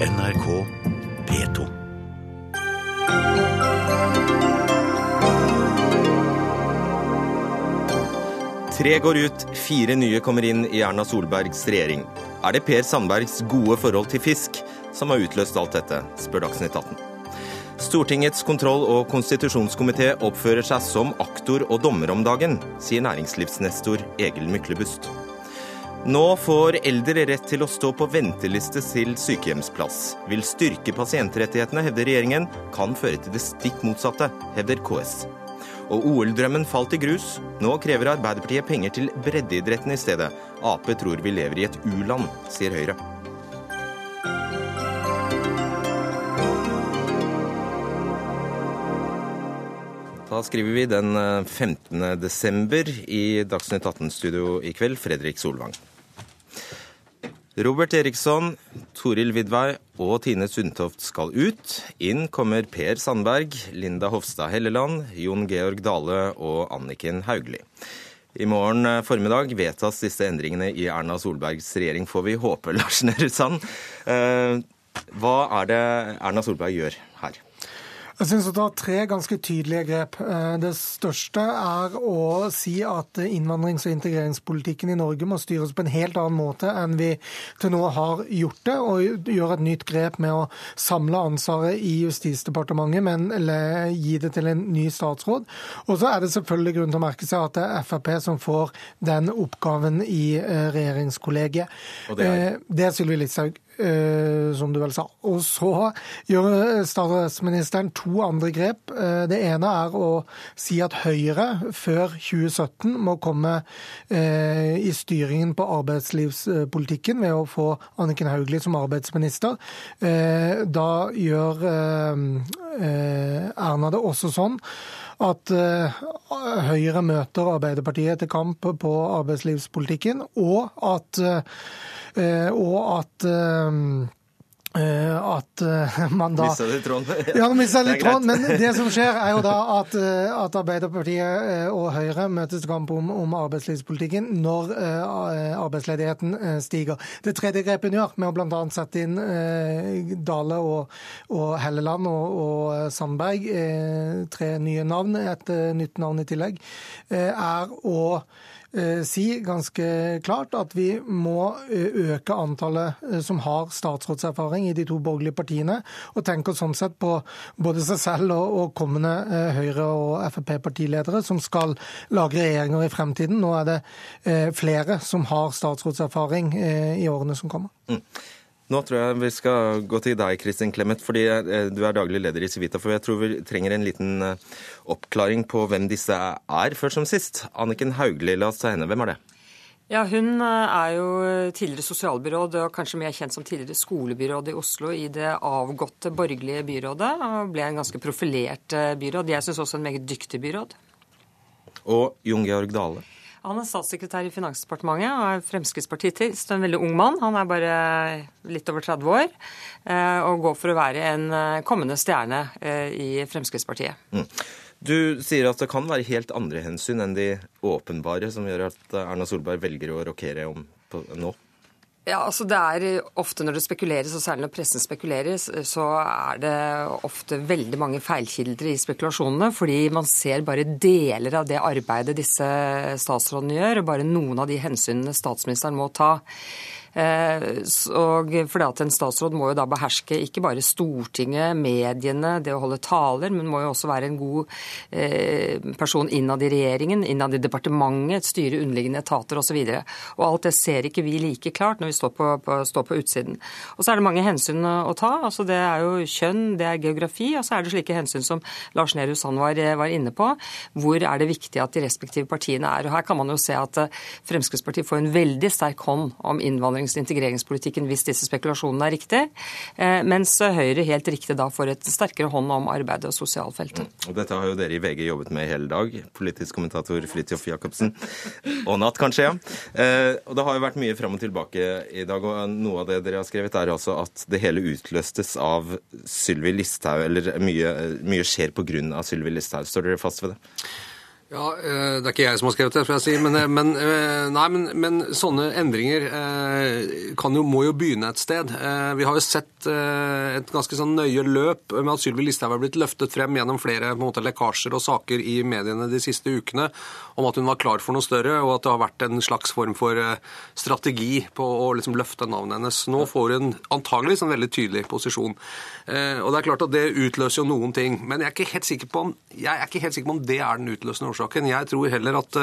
NRK P2. Tre går ut, fire nye kommer inn i Erna Solbergs regjering. Er det Per Sandbergs gode forhold til fisk som har utløst alt dette, spør Dagsnytt 18. Stortingets kontroll- og konstitusjonskomité oppfører seg som aktor og dommer om dagen, sier næringslivsnestor Egil Myklebust. Nå får eldre rett til å stå på venteliste til sykehjemsplass. Vil styrke pasientrettighetene, hevder regjeringen, kan føre til det stikk motsatte, hevder KS. Og OL-drømmen falt i grus. Nå krever Arbeiderpartiet penger til breddeidretten i stedet. Ap tror vi lever i et u-land, sier Høyre. Da skriver vi den 15. desember i Dagsnytt 18-studio i kveld, Fredrik Solvang. Robert Eriksson, Toril Vidvei og Tine Sundtoft skal ut. Inn kommer Per Sandberg, Linda Hofstad Helleland, Jon Georg Dale og Anniken Hauglie. I morgen formiddag vedtas disse endringene i Erna Solbergs regjering, får vi håpe, Lars Nehru Sand. Hva er det Erna Solberg gjør? Jeg synes å tar tre ganske tydelige grep. Det største er å si at innvandrings- og integreringspolitikken i Norge må styres på en helt annen måte enn vi til nå har gjort det, og gjøre et nytt grep med å samle ansvaret i Justisdepartementet, men gi det til en ny statsråd. Og så er det selvfølgelig grunn til å merke seg at det er Frp som får den oppgaven i regjeringskollegiet. Og det er? Det er Sylvi Listhaug. Som du vel sa. Og så gjør statsministeren to andre grep. Det ene er å si at Høyre før 2017 må komme i styringen på arbeidslivspolitikken ved å få Anniken Hauglie som arbeidsminister. Da gjør Erna det også sånn at Høyre møter Arbeiderpartiet til kamp på arbeidslivspolitikken, og at, og at at man da Mista litt tråden? Ja, mista litt tråden. Men det som skjer, er jo da at, at Arbeiderpartiet og Høyre møtes til kamp om, om arbeidslivspolitikken når eh, arbeidsledigheten eh, stiger. Det tredje grepet hun gjør, med å bl.a. sette inn eh, Dale og, og Helleland og, og Sandberg, eh, tre nye navn, et eh, nytt navn i tillegg, eh, er å eh, si ganske klart at vi må eh, øke antallet eh, som har statsrådserfaring i de to borgerlige partiene, og tenker sånn sett på både seg selv og, kommende eh, Høyre- og Frp-partiledere som skal lage regjeringer i fremtiden. Nå er det eh, flere som har statsrådserfaring eh, i årene som kommer. Nå tror jeg vi skal gå til deg, Kristin Clemet, fordi eh, du er daglig leder i Civita. For jeg tror vi trenger en liten eh, oppklaring på hvem disse er, først som sist. Anniken Hauglie, la oss ta henne. Hvem er det? Ja, Hun eh, er jo tidligere sosialbyråd og kanskje mer kjent som tidligere skolebyråd i Oslo i det avgåtte borgerlige byrådet. og Ble en ganske profilert byråd. Jeg syns også en meget dyktig byråd. Og Jon Georg Dale. Han er statssekretær i Finansdepartementet og er fremskrittspartitist. En veldig ung mann. Han er bare litt over 30 år eh, og går for å være en eh, kommende stjerne eh, i Fremskrittspartiet. Du sier at det kan være helt andre hensyn enn de åpenbare som gjør at Erna Solberg velger å rokere om på, nå. Ja, altså det er ofte Når det spekuleres, og særlig når pressen spekulerer, så er det ofte veldig mange feilkilder i spekulasjonene. Fordi man ser bare deler av det arbeidet disse statsrådene gjør, og bare noen av de hensynene statsministeren må ta. Eh, Og fordi at En statsråd må jo da beherske ikke bare Stortinget, mediene, det å holde taler, men må jo også være en god eh, person innad i regjeringen, innad i departementet, styre underliggende etater osv. Alt det ser ikke vi like klart når vi står på, på, står på utsiden. Og så er det mange hensyn å ta. altså Det er jo kjønn, det er geografi, og så er det slike hensyn som Lars Nehru Sand var, var inne på. Hvor er det viktig at de respektive partiene er? Og Her kan man jo se at eh, Fremskrittspartiet får en veldig sterk hånd om innvandrings- og integreringspolitikken hvis disse spekulasjonene er riktige, eh, mens Høyre helt riktig da får et sterkere hånd om arbeidet og sosialfeltet. Og dette har jo dere i VG jobbet med i hele dag. Politisk kommentator Fridtjof Jacobsen. Og natt, kanskje, ja. Eh, og det har jo vært mye fram og tilbake i dag, og noe av det dere har skrevet, er altså at det hele utløstes av Sylvi Listhaug, eller mye, mye skjer av Sylvi Listhaug. Står dere fast ved det? Ja, Det er ikke jeg som har skrevet det, får jeg si. Men, men, nei, men, men sånne endringer jo, må jo begynne et sted. Vi har jo sett et ganske sånn nøye løp med at Sylvi Listhaug har blitt løftet frem gjennom flere måte, lekkasjer og saker i mediene de siste ukene om at hun var klar for noe større, og at det har vært en slags form for strategi på å liksom løfte navnet hennes. Nå får hun antageligvis en veldig tydelig posisjon. Og det er klart at det utløser jo noen ting. Men jeg er ikke helt sikker på om, jeg er ikke helt sikker på om det er den utløsende årsaken. Jeg tror heller at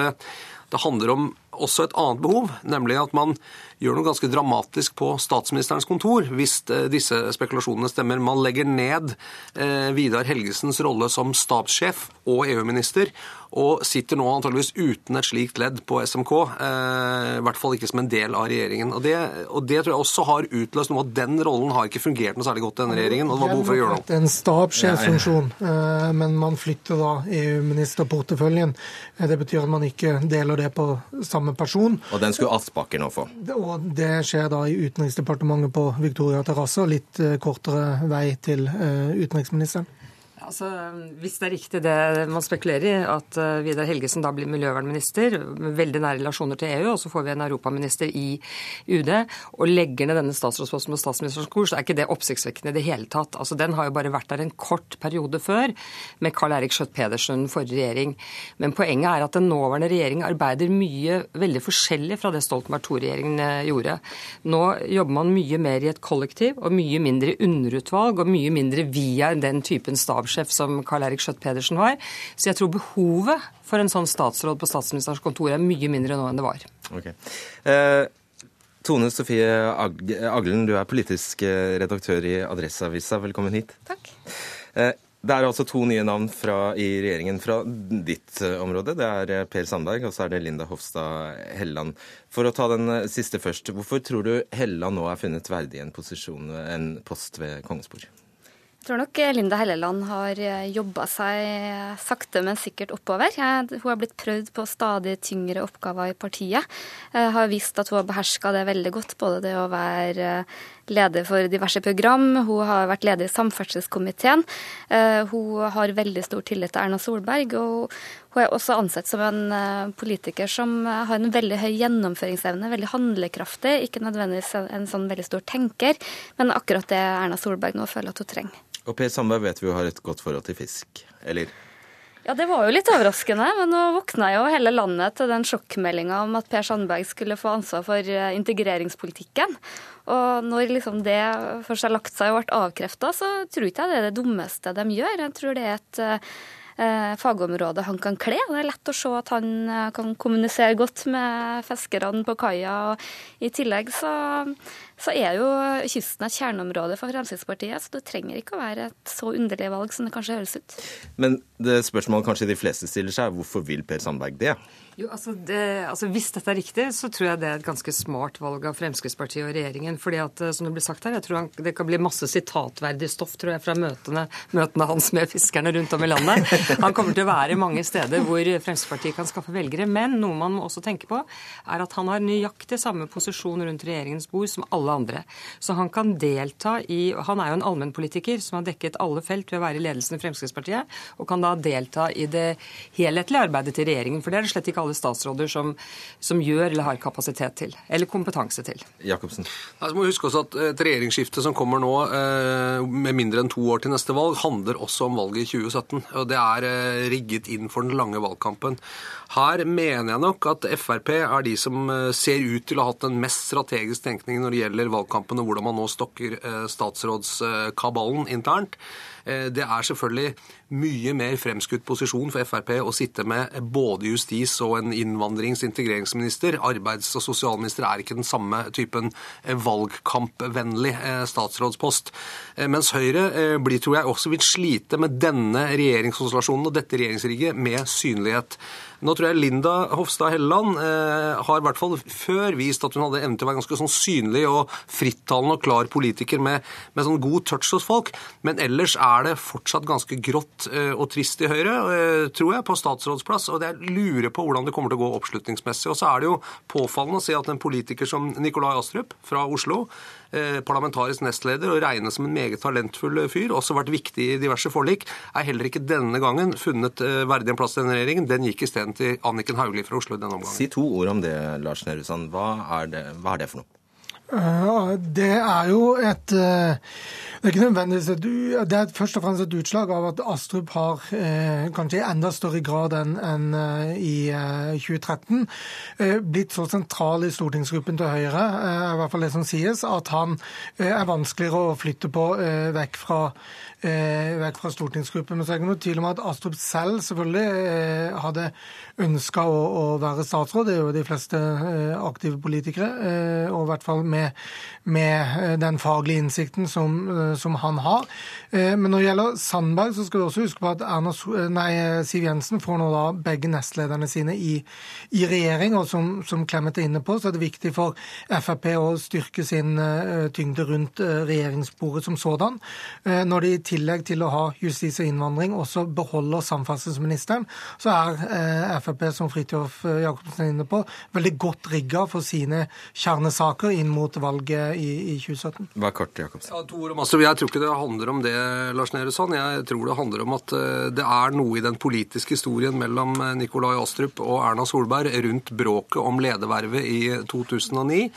det handler om også et annet behov, nemlig at man gjør noe ganske dramatisk på statsministerens kontor hvis eh, disse spekulasjonene stemmer. Man legger ned eh, Vidar Helgesens rolle som stabssjef og EU-minister, og sitter nå antageligvis uten et slikt ledd på SMK. Eh, I hvert fall ikke som en del av regjeringen. Og det, og det tror jeg også har utløst noe at den rollen har ikke fungert noe særlig godt i denne regjeringen. og det var behov for å gjøre noe. En stabssjefsfunksjon, men man flytter da EU-ministerporteføljen. Det betyr at man ikke deler det på samme person. Og den skulle Aspaker nå få? Og det skjer da i Utenriksdepartementet på Victoria terrasse, litt eh, kortere vei til eh, utenriksministeren. Altså, Hvis det er riktig det man spekulerer i, at uh, Vidar Helgesen da blir miljøvernminister med veldig nære relasjoner til EU, og så får vi en europaminister i UD, og legger ned denne statsrådsposten på statsministerens kurs, så er ikke det oppsiktsvekkende i det hele tatt. Altså, Den har jo bare vært der en kort periode før, med Karl-Erik Schjøtt-Pedersen, forrige regjering. Men poenget er at den nåværende regjering arbeider mye veldig forskjellig fra det Stoltenberg II-regjeringen eh, gjorde. Nå jobber man mye mer i et kollektiv, og mye mindre underutvalg, og mye mindre via den typen stabssjef som Karl Erik Skjøtt-Pedersen var. Så jeg tror behovet for en sånn statsråd på statsministerens kontor er mye mindre nå enn det var. Okay. Eh, Tone Sofie Aglen, du er politisk eh, redaktør i Adresseavisa. Velkommen hit. Takk. Eh, det er altså to nye navn fra, i regjeringen fra ditt eh, område. Det er Per Sandberg og så er det Linda Hofstad Helleland. For å ta den siste først. Hvorfor tror du Helleland nå er funnet verdig en, posisjon, en post ved Kongens bord? Jeg tror nok Linda Helleland har eh, jobba seg sakte, men sikkert oppover. Hun har blitt prøvd på stadig tyngre oppgaver i partiet. Har vist at hun har beherska det veldig godt, både det å være eh, leder for diverse program, hun har vært leder i samferdselskomiteen. Eh, hun har veldig stor tillit til Erna Solberg, og hun er også ansett som en politiker som har en veldig høy gjennomføringsevne, veldig handlekraftig, ikke nødvendigvis en sånn veldig stor tenker, men akkurat det Erna Solberg nå føler at hun trenger. Og Per Sandberg vet vi jo har et godt forhold til fisk, eller? Ja, det var jo litt overraskende, men nå våkna jo hele landet til den sjokkmeldinga om at Per Sandberg skulle få ansvar for eh, integreringspolitikken. Og når liksom det først har lagt seg og ble avkrefta, så tror ikke jeg det er det dummeste de gjør. Jeg tror det er et eh, fagområde han kan kle. Det er lett å se at han eh, kan kommunisere godt med fiskerne på kaia. I tillegg så så er jo kysten et kjerneområde for Fremskrittspartiet, så det trenger ikke å være et så underlig valg som det kanskje høres ut. Men det spørsmålet kanskje de fleste stiller seg, er hvorfor vil Per Sandberg det? Jo, altså, det, altså Hvis dette er riktig, så tror jeg det er et ganske smart valg av Fremskrittspartiet og regjeringen. fordi at, eh, som Det blir sagt her, jeg tror han, det kan bli masse sitatverdig stoff tror jeg, fra møtene, møtene hans med fiskerne rundt om i landet. Han kommer til å være mange steder hvor Fremskrittspartiet kan skaffe velgere. Men noe man må også tenke på, er at han har nøyaktig samme posisjon rundt regjeringens bord som alle andre. Så han kan delta i Han er jo en allmennpolitiker som har dekket alle felt ved å være i ledelsen i Fremskrittspartiet, og kan da delta i det helhetlige arbeidet til regjeringen. For det er det slett ikke alle statsråder som, som gjør eller har kapasitet til. Eller kompetanse til. Jacobsen. Altså, må huske også at Et regjeringsskifte som kommer nå, eh, med mindre enn to år til neste valg, handler også om valget i 2017. og Det er eh, rigget inn for den lange valgkampen. Her mener jeg nok at Frp er de som eh, ser ut til å ha hatt den mest strategiske tenkningen når det gjelder valgkampen og hvordan man nå stokker statsrådskabalen internt. Det er selvfølgelig mye mer fremskutt posisjon for Frp å sitte med både justis og en innvandrings- og integreringsminister. Arbeids- og sosialminister er ikke den samme typen valgkampvennlig eh, statsrådspost. Eh, mens Høyre eh, blir, tror jeg, også vil slite med denne regjeringskonstellasjonen og dette regjeringsrigget med synlighet. Nå tror jeg Linda Hofstad Helleland eh, har i hvert fall før vist at hun hadde evne til å være ganske sånn synlig og frittalende og klar politiker med, med sånn god touch hos folk. Men ellers er det fortsatt ganske grått Eh, og trist i Høyre, eh, tror jeg, på statsrådsplass. Og jeg lurer på hvordan det kommer til å gå oppslutningsmessig. Og så er det jo påfallende å se at en politiker som Nikolai Astrup fra Oslo parlamentarisk nestleder og regnes som en meget talentfull fyr, også vært viktig i diverse forlik, er heller ikke denne gangen funnet verdig en plass til denne regjeringen. Den gikk isteden til Anniken Hauglie fra Oslo i denne omgangen. Si to ord om det, Lars Nehru Sand. Hva, hva er det for noe? Det er jo et eh, Det er ikke nødvendigvis et, det er først og fremst et utslag av at Astrup har, eh, kanskje i enda større grad enn en, eh, i 2013, blitt så sentral i stortingsgruppen til Høyre, i hvert fall det som sies, at han er vanskeligere å flytte på vekk fra vekk fra stortingsgruppen. Men så er det noe tvil om at Astrup selv selvfølgelig hadde ønska å, å, være statsråd. Det er jo de fleste aktive politikere. Og i hvert fall med, med den faglige innsikten som, som, han har. Men når det gjelder Sandberg, så skal vi også huske på at Erna, nei, Siv Jensen får nå da begge nestlederne sine i, i regjering. Og som, som Clemet er inne på, så er det viktig for Frp å styrke sin tyngde rundt regjeringsbordet som sådan. Når de i tillegg til å ha justis og innvandring også beholder samferdselsministeren, så er eh, Frp, som Fridtjof eh, Jacobsen er inne på, veldig godt rigga for sine kjernesaker inn mot valget i, i 2017. Hva er kort, Jacobsen? Ja, to ord om Astrup. Jeg tror ikke det handler om det, Lars Nehru Sand. Jeg tror det handler om at eh, det er noe i den politiske historien mellom Nikolai Astrup og Erna Solberg rundt bråket om ledervervet i 2009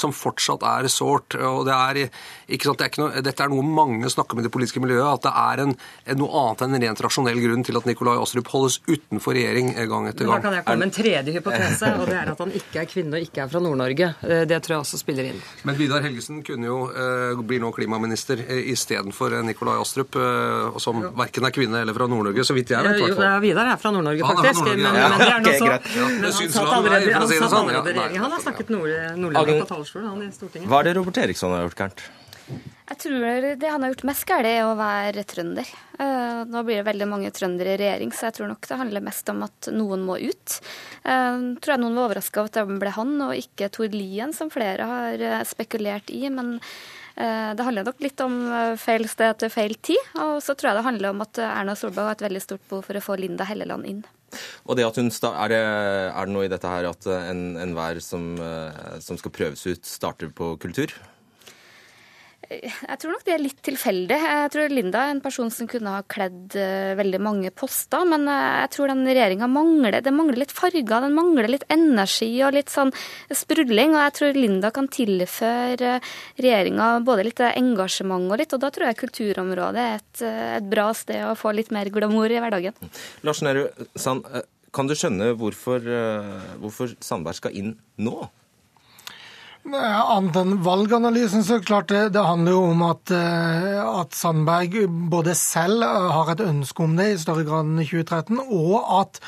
som fortsatt er sårt. Og det er, ikke sant, det er ikke noe, dette er noe mange snakker med det politiske miljøet, at det er en, noe annet enn en rent rasjonell grunn til at Nikolai Astrup holdes utenfor regjering gang etter gang. Da kan jeg komme med en tredje hypotese, og det er at han ikke er kvinne og ikke er fra Nord-Norge. Eh, det tror jeg også spiller inn. Men Vidar Helgesen kunne jo eh, bli nå klimaminister eh, istedenfor Nikolai Astrup, eh, som verken er kvinne eller fra Nord-Norge, så vidt jeg vet. Jo, ja, Vidar er fra Nord-Norge, faktisk. Nord men, ja. men, det er så, ja, men han satt allerede, i sånn. Han har snakket nordlending på talerstolen, han i Stortinget. Hva er det Robert Eriksson har gjort gærent? Jeg tror det han har gjort mest galt, er å være trønder. Eh, nå blir det veldig mange trøndere i regjering, så jeg tror nok det handler mest om at noen må ut. Jeg eh, tror jeg noen var overraska over at det ble han, og ikke Tord Lien, som flere har eh, spekulert i. men det handler nok litt om feil sted til feil tid. Og så tror jeg det handler om at Erna Solberg har et veldig stort behov for å få Linda Helleland inn. Og det at hun er, det, er det noe i dette her at enhver en som, som skal prøves ut, starter på kultur? Jeg tror nok det er litt tilfeldig. Jeg tror Linda er en person som kunne ha kledd eh, veldig mange poster, men eh, jeg tror den regjeringa mangler det mangler litt farger, den mangler litt energi og litt sånn sprudling. Og jeg tror Linda kan tilføre regjeringa både litt engasjement og litt, og da tror jeg kulturområdet er et, et bra sted å få litt mer glamour i hverdagen. Lars Nehru Sand, eh, kan du skjønne hvorfor, hvorfor Sandberg skal inn nå? Annet enn valganalysen, så klart det, det handler jo om at, eh, at, Sandberg både selv har et ønske om det i større grad enn i 2013, og at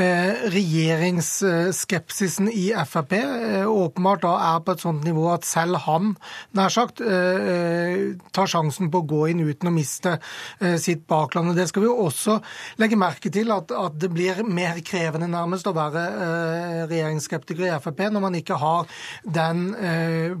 eh, regjeringsskepsisen i Frp eh, åpenbart da er på et sånt nivå at selv han, nær sagt, eh, tar sjansen på å gå inn uten å miste eh, sitt bakland. Og Det skal vi jo også legge merke til, at, at det blir mer krevende nærmest å være eh, regjeringsskeptiker i Frp når man ikke har den Eh,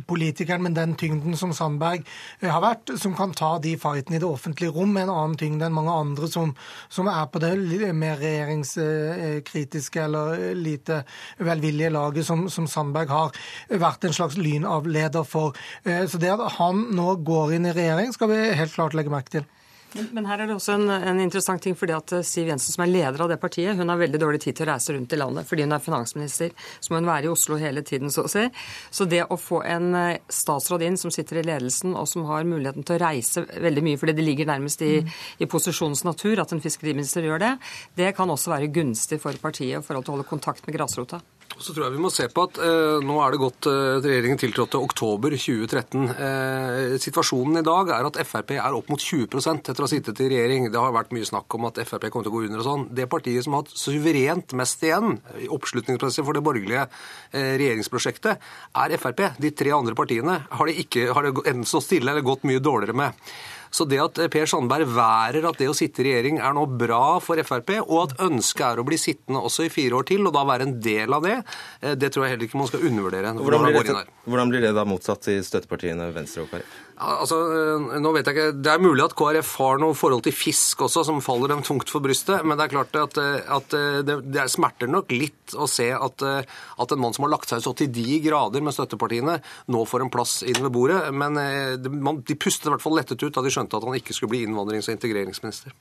politikeren med den tyngden som Sandberg eh, har vært, som kan ta de fightene i det offentlige rom med en annen tyngde enn mange andre som, som er på det mer regjeringskritiske eller lite velvillige laget som, som, Sandberg har vært en slags lynavleder for. Eh, så det at han nå går inn i regjering, skal vi helt klart legge merke til. Men, men, her er det også en, en, interessant ting, fordi at eh, Siv Jensen, som er leder av det partiet, hun har veldig dårlig tid til å reise rundt i landet. Fordi hun er finansminister, så må hun være i Oslo hele tiden, så å si. Så det å få en eh, statsråd inn som sitter i ledelsen, og som har muligheten til å reise veldig mye, fordi det ligger nærmest i, i posisjonens natur at en fiskeriminister gjør det, det kan også være gunstig for partiet i forhold til å holde kontakt med grasrota. Så tror jeg vi må se på at eh, Nå er det gått eh, regjeringen tiltrådte oktober 2013. Eh, situasjonen i dag er at Frp er opp mot 20 etter å ha sittet i regjering. Det har vært mye snakk om at Frp kommer til å gå under og sånn. Det partiet som har hatt suverent mest igjen i oppslutningspresset for det borgerlige eh, regjeringsprosjektet, er Frp. De tre andre partiene har det, ikke, har det enten stått stille eller gått mye dårligere med. Så det at Per Sandberg værer at det å sitte i regjering er noe bra for Frp, og at ønsket er å bli sittende også i fire år til, og da være en del av det, eh, det tror jeg heller ikke man skal undervurdere. Hvordan blir, det, hvordan blir det da motsatt i støttepartiene Venstre og KrF? Altså, eh, nå vet jeg ikke, Det er mulig at KrF har noe forhold til fisk også, som faller dem tungt for brystet. Men det er klart at, eh, at eh, det, det, smerter nok litt å se at, at, en mann som har lagt seg så til de grader med støttepartiene, nå får en plass inn ved bordet. Men de pustet i hvert fall lettet ut da de skjønte at han ikke skulle bli innvandrings- og integreringsminister.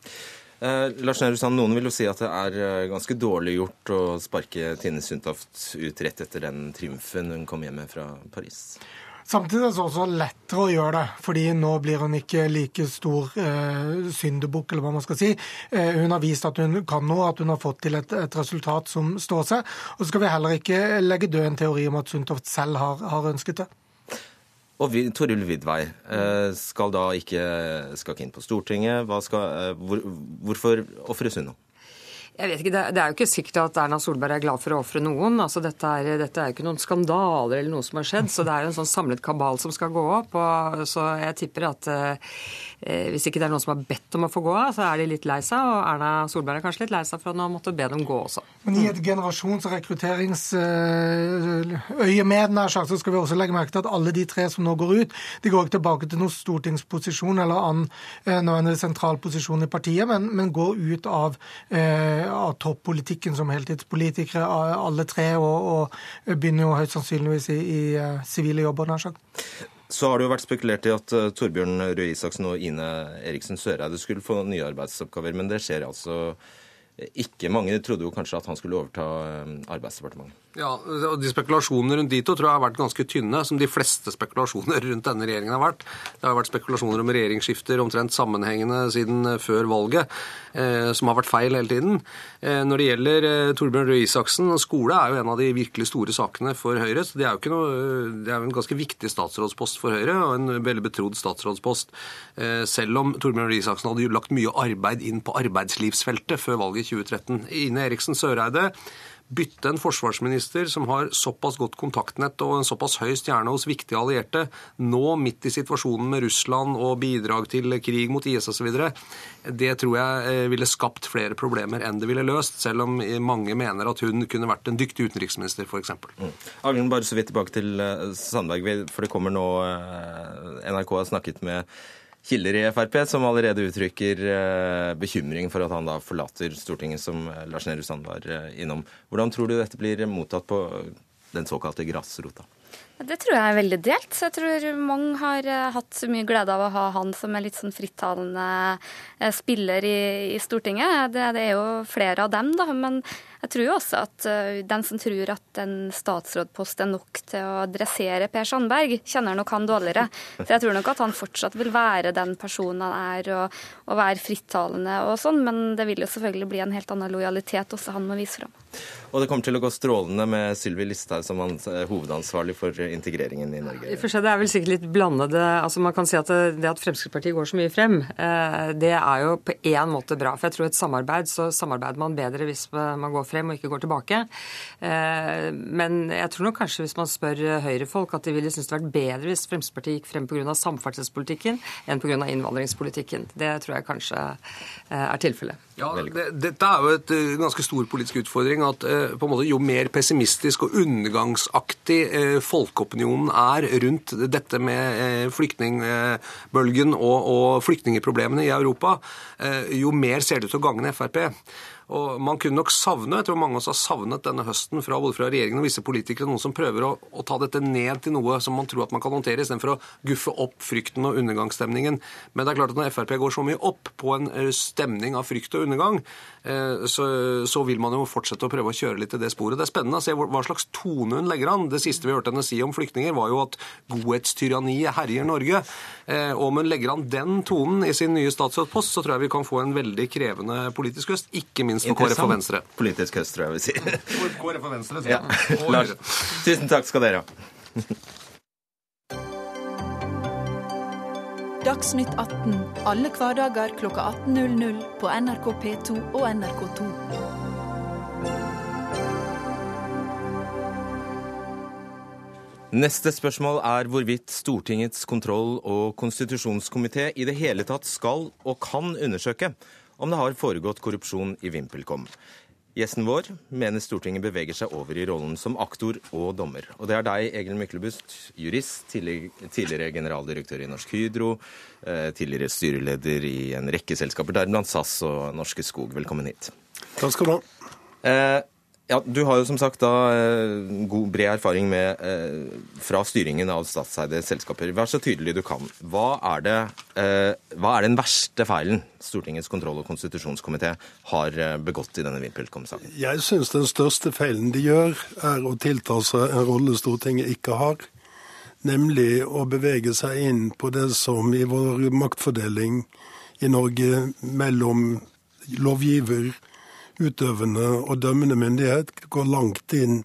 Eh, Lars Nehru Noen vil jo si at det er ganske dårlig gjort å sparke Tine Sundtoft ut rett etter den triumfen hun kom hjem med fra Paris. Samtidig er det også lettere å gjøre det, fordi nå blir hun ikke like stor eh, syndebukk, eller hva man skal si. Eh, hun har vist at hun kan noe, at hun har fått til et, et, resultat som står seg. Og så skal vi heller ikke legge død en teori om at Sundtoft selv har, har ønsket det. Og vi, Toril Vidvei eh, skal da ikke, skal ikke inn på Stortinget. Skal, eh, hvor, hvorfor ofres hun nå? Jeg vet ikke, Det er jo ikke sikkert at Erna Solberg er glad for å ofre noen. altså dette er, dette er jo ikke noen skandaler eller noe som har skjedd. så Det er jo en sånn samlet kabal som skal gå opp. og så Jeg tipper at eh, hvis ikke det er noen som har bedt om å få gå av, så er de litt lei seg. Og Erna Solberg er kanskje litt lei seg for å måtte be dem gå også. Men i et generasjons- og rekrutteringsøyemed så skal vi også legge merke til at alle de tre som nå går ut, de går ikke tilbake til noen stortingsposisjon eller annen eh, sentral posisjon i partiet, men, men går ut av eh, av toppolitikken som heltidspolitikere, alle tre, og, og begynner jo høyst sannsynligvis i, i eh, sivile jobber. nær sagt. Så har det jo vært spekulert i at uh, Torbjørn Røe Isaksen og Ine Eriksen Søreide skulle få nye arbeidsoppgaver, men det skjer altså ikke. Mange trodde jo kanskje at han skulle overta uh, Arbeidsdepartementet. Ja, og De spekulasjonene rundt de to tror jeg har vært ganske tynne, som de fleste spekulasjoner rundt denne regjeringen har vært. Det har vært spekulasjoner om regjeringsskifter omtrent sammenhengende siden eh, før valget, eh, som har vært feil hele tiden. Eh, når det gjelder eh, Torbjørn Røe Isaksen, skole er jo en av de virkelig store sakene for Høyre. så Det er jo noe, det er en ganske viktig statsrådspost for Høyre, og en veldig betrodd statsrådspost. Eh, selv om Torbjørn Røe Isaksen hadde lagt mye arbeid inn på arbeidslivsfeltet før valget i 2013. Ine Eriksen Søreide bytte en forsvarsminister som har såpass godt kontaktnett og en såpass høy stjerne hos viktige allierte, nå midt i situasjonen med Russland og bidrag til krig mot IS osv., det tror jeg eh, ville skapt flere problemer enn det ville løst, selv om mange mener at hun kunne vært en dyktig utenriksminister, f.eks. Mm. Aglen, bare så vidt tilbake til eh, Sandberg, for det kommer nå eh, NRK har snakket med kilder i Frp som allerede uttrykker eh, bekymring for at han da forlater Stortinget, som eh, Lars Nehru Sand var eh, innom. Hvordan tror du dette blir mottatt på den såkalte grasrota? Det tror jeg er veldig delt. Jeg tror mange har hatt mye glede av å ha han som en litt sånn frittalende spiller i, i Stortinget. Det, det, er jo flere av dem, da. Men jeg tror jo også at uh, den som tror at en statsrådpost er nok til å dressere Per Sandberg, kjenner nok han dårligere. Så jeg tror nok at han fortsatt vil være den personen han er, og, og være frittalende og sånn, men det vil jo selvfølgelig bli en helt annen lojalitet også han må vise fram. Og det kommer til å gå strålende med Sylvi Listhaug som eh, hovedansvarlig for integreringen i Norge? I Det er vel sikkert litt blandede altså Man kan si at det, det at Fremskrittspartiet går så mye frem, eh, det er jo på én måte bra. For jeg tror et samarbeid, så samarbeider man bedre hvis man går frem frem og ikke går tilbake. Eh, men jeg tror nok kanskje hvis man spør Høyre-folk at de ville synes det vært bedre hvis Fremskrittspartiet gikk frem pga. samferdselspolitikken enn pga. innvandringspolitikken. Det tror jeg kanskje eh, er tilfellet. Ja, det, Dette er jo et uh, ganske stor politisk utfordring. at på en måte Jo mer pessimistisk og undergangsaktig folkeopinionen er rundt dette med flyktningbølgen og, og flyktningeproblemene i Europa, jo mer ser det ut til å gagne Frp. Og Man kunne nok savne jeg tror mange av oss har savnet denne høsten fra både fra regjeringen og visse politikere, noen som prøver å, å, ta dette ned til noe som man tror at man kan håndtere, istedenfor å guffe opp frykten og undergangsstemningen. Men det er klart at når Frp går så mye opp på en eh, stemning av frykt og undergang, eh, så, så vil man jo fortsette å prøve å kjøre litt i det sporet. Det er spennende å se hva slags tone hun legger an. Det siste vi hørte henne si om flyktninger, var jo at godhetstyranniet herjer Norge. Eh, og om hun legger an den tonen i sin nye statsrådspost, så tror jeg vi kan få en veldig krevende politisk høst. Ikke minst minst for KrF og Venstre. politisk høst, tror jeg vi sier. KrF og Venstre, ja. Lars, tusen takk skal dere ha. Dagsnytt 18 alle hverdager klokka 18.00 på NRK P2 og NRK2. Neste spørsmål er hvorvidt Stortingets kontroll- og konstitusjonskomité i det hele tatt skal og kan undersøke om det har foregått korrupsjon i VimpelCom. Gjesten vår mener Stortinget beveger seg over i rollen som aktor og dommer. Og det er deg, Egil Myklebust, jurist, tidligere generaldirektør i Norsk Hydro, eh, tidligere styreleder i en rekke selskaper, deriblant SAS og Norske Skog. Velkommen hit. Takk skal du ha. Eh, ja, Du har jo som sagt da eh, god, bred erfaring med, eh, fra styringen av statseide selskaper. Vær så tydelig du kan. Hva er, det, eh, hva er den verste feilen Stortingets kontroll- og konstitusjonskomité har begått i denne VimpelCom-saken? Jeg syns den største feilen de gjør, er å tilta seg en rolle Stortinget ikke har. Nemlig å bevege seg inn på det som i vår maktfordeling i Norge mellom lovgiver, utøvende og dømmende myndighet går langt inn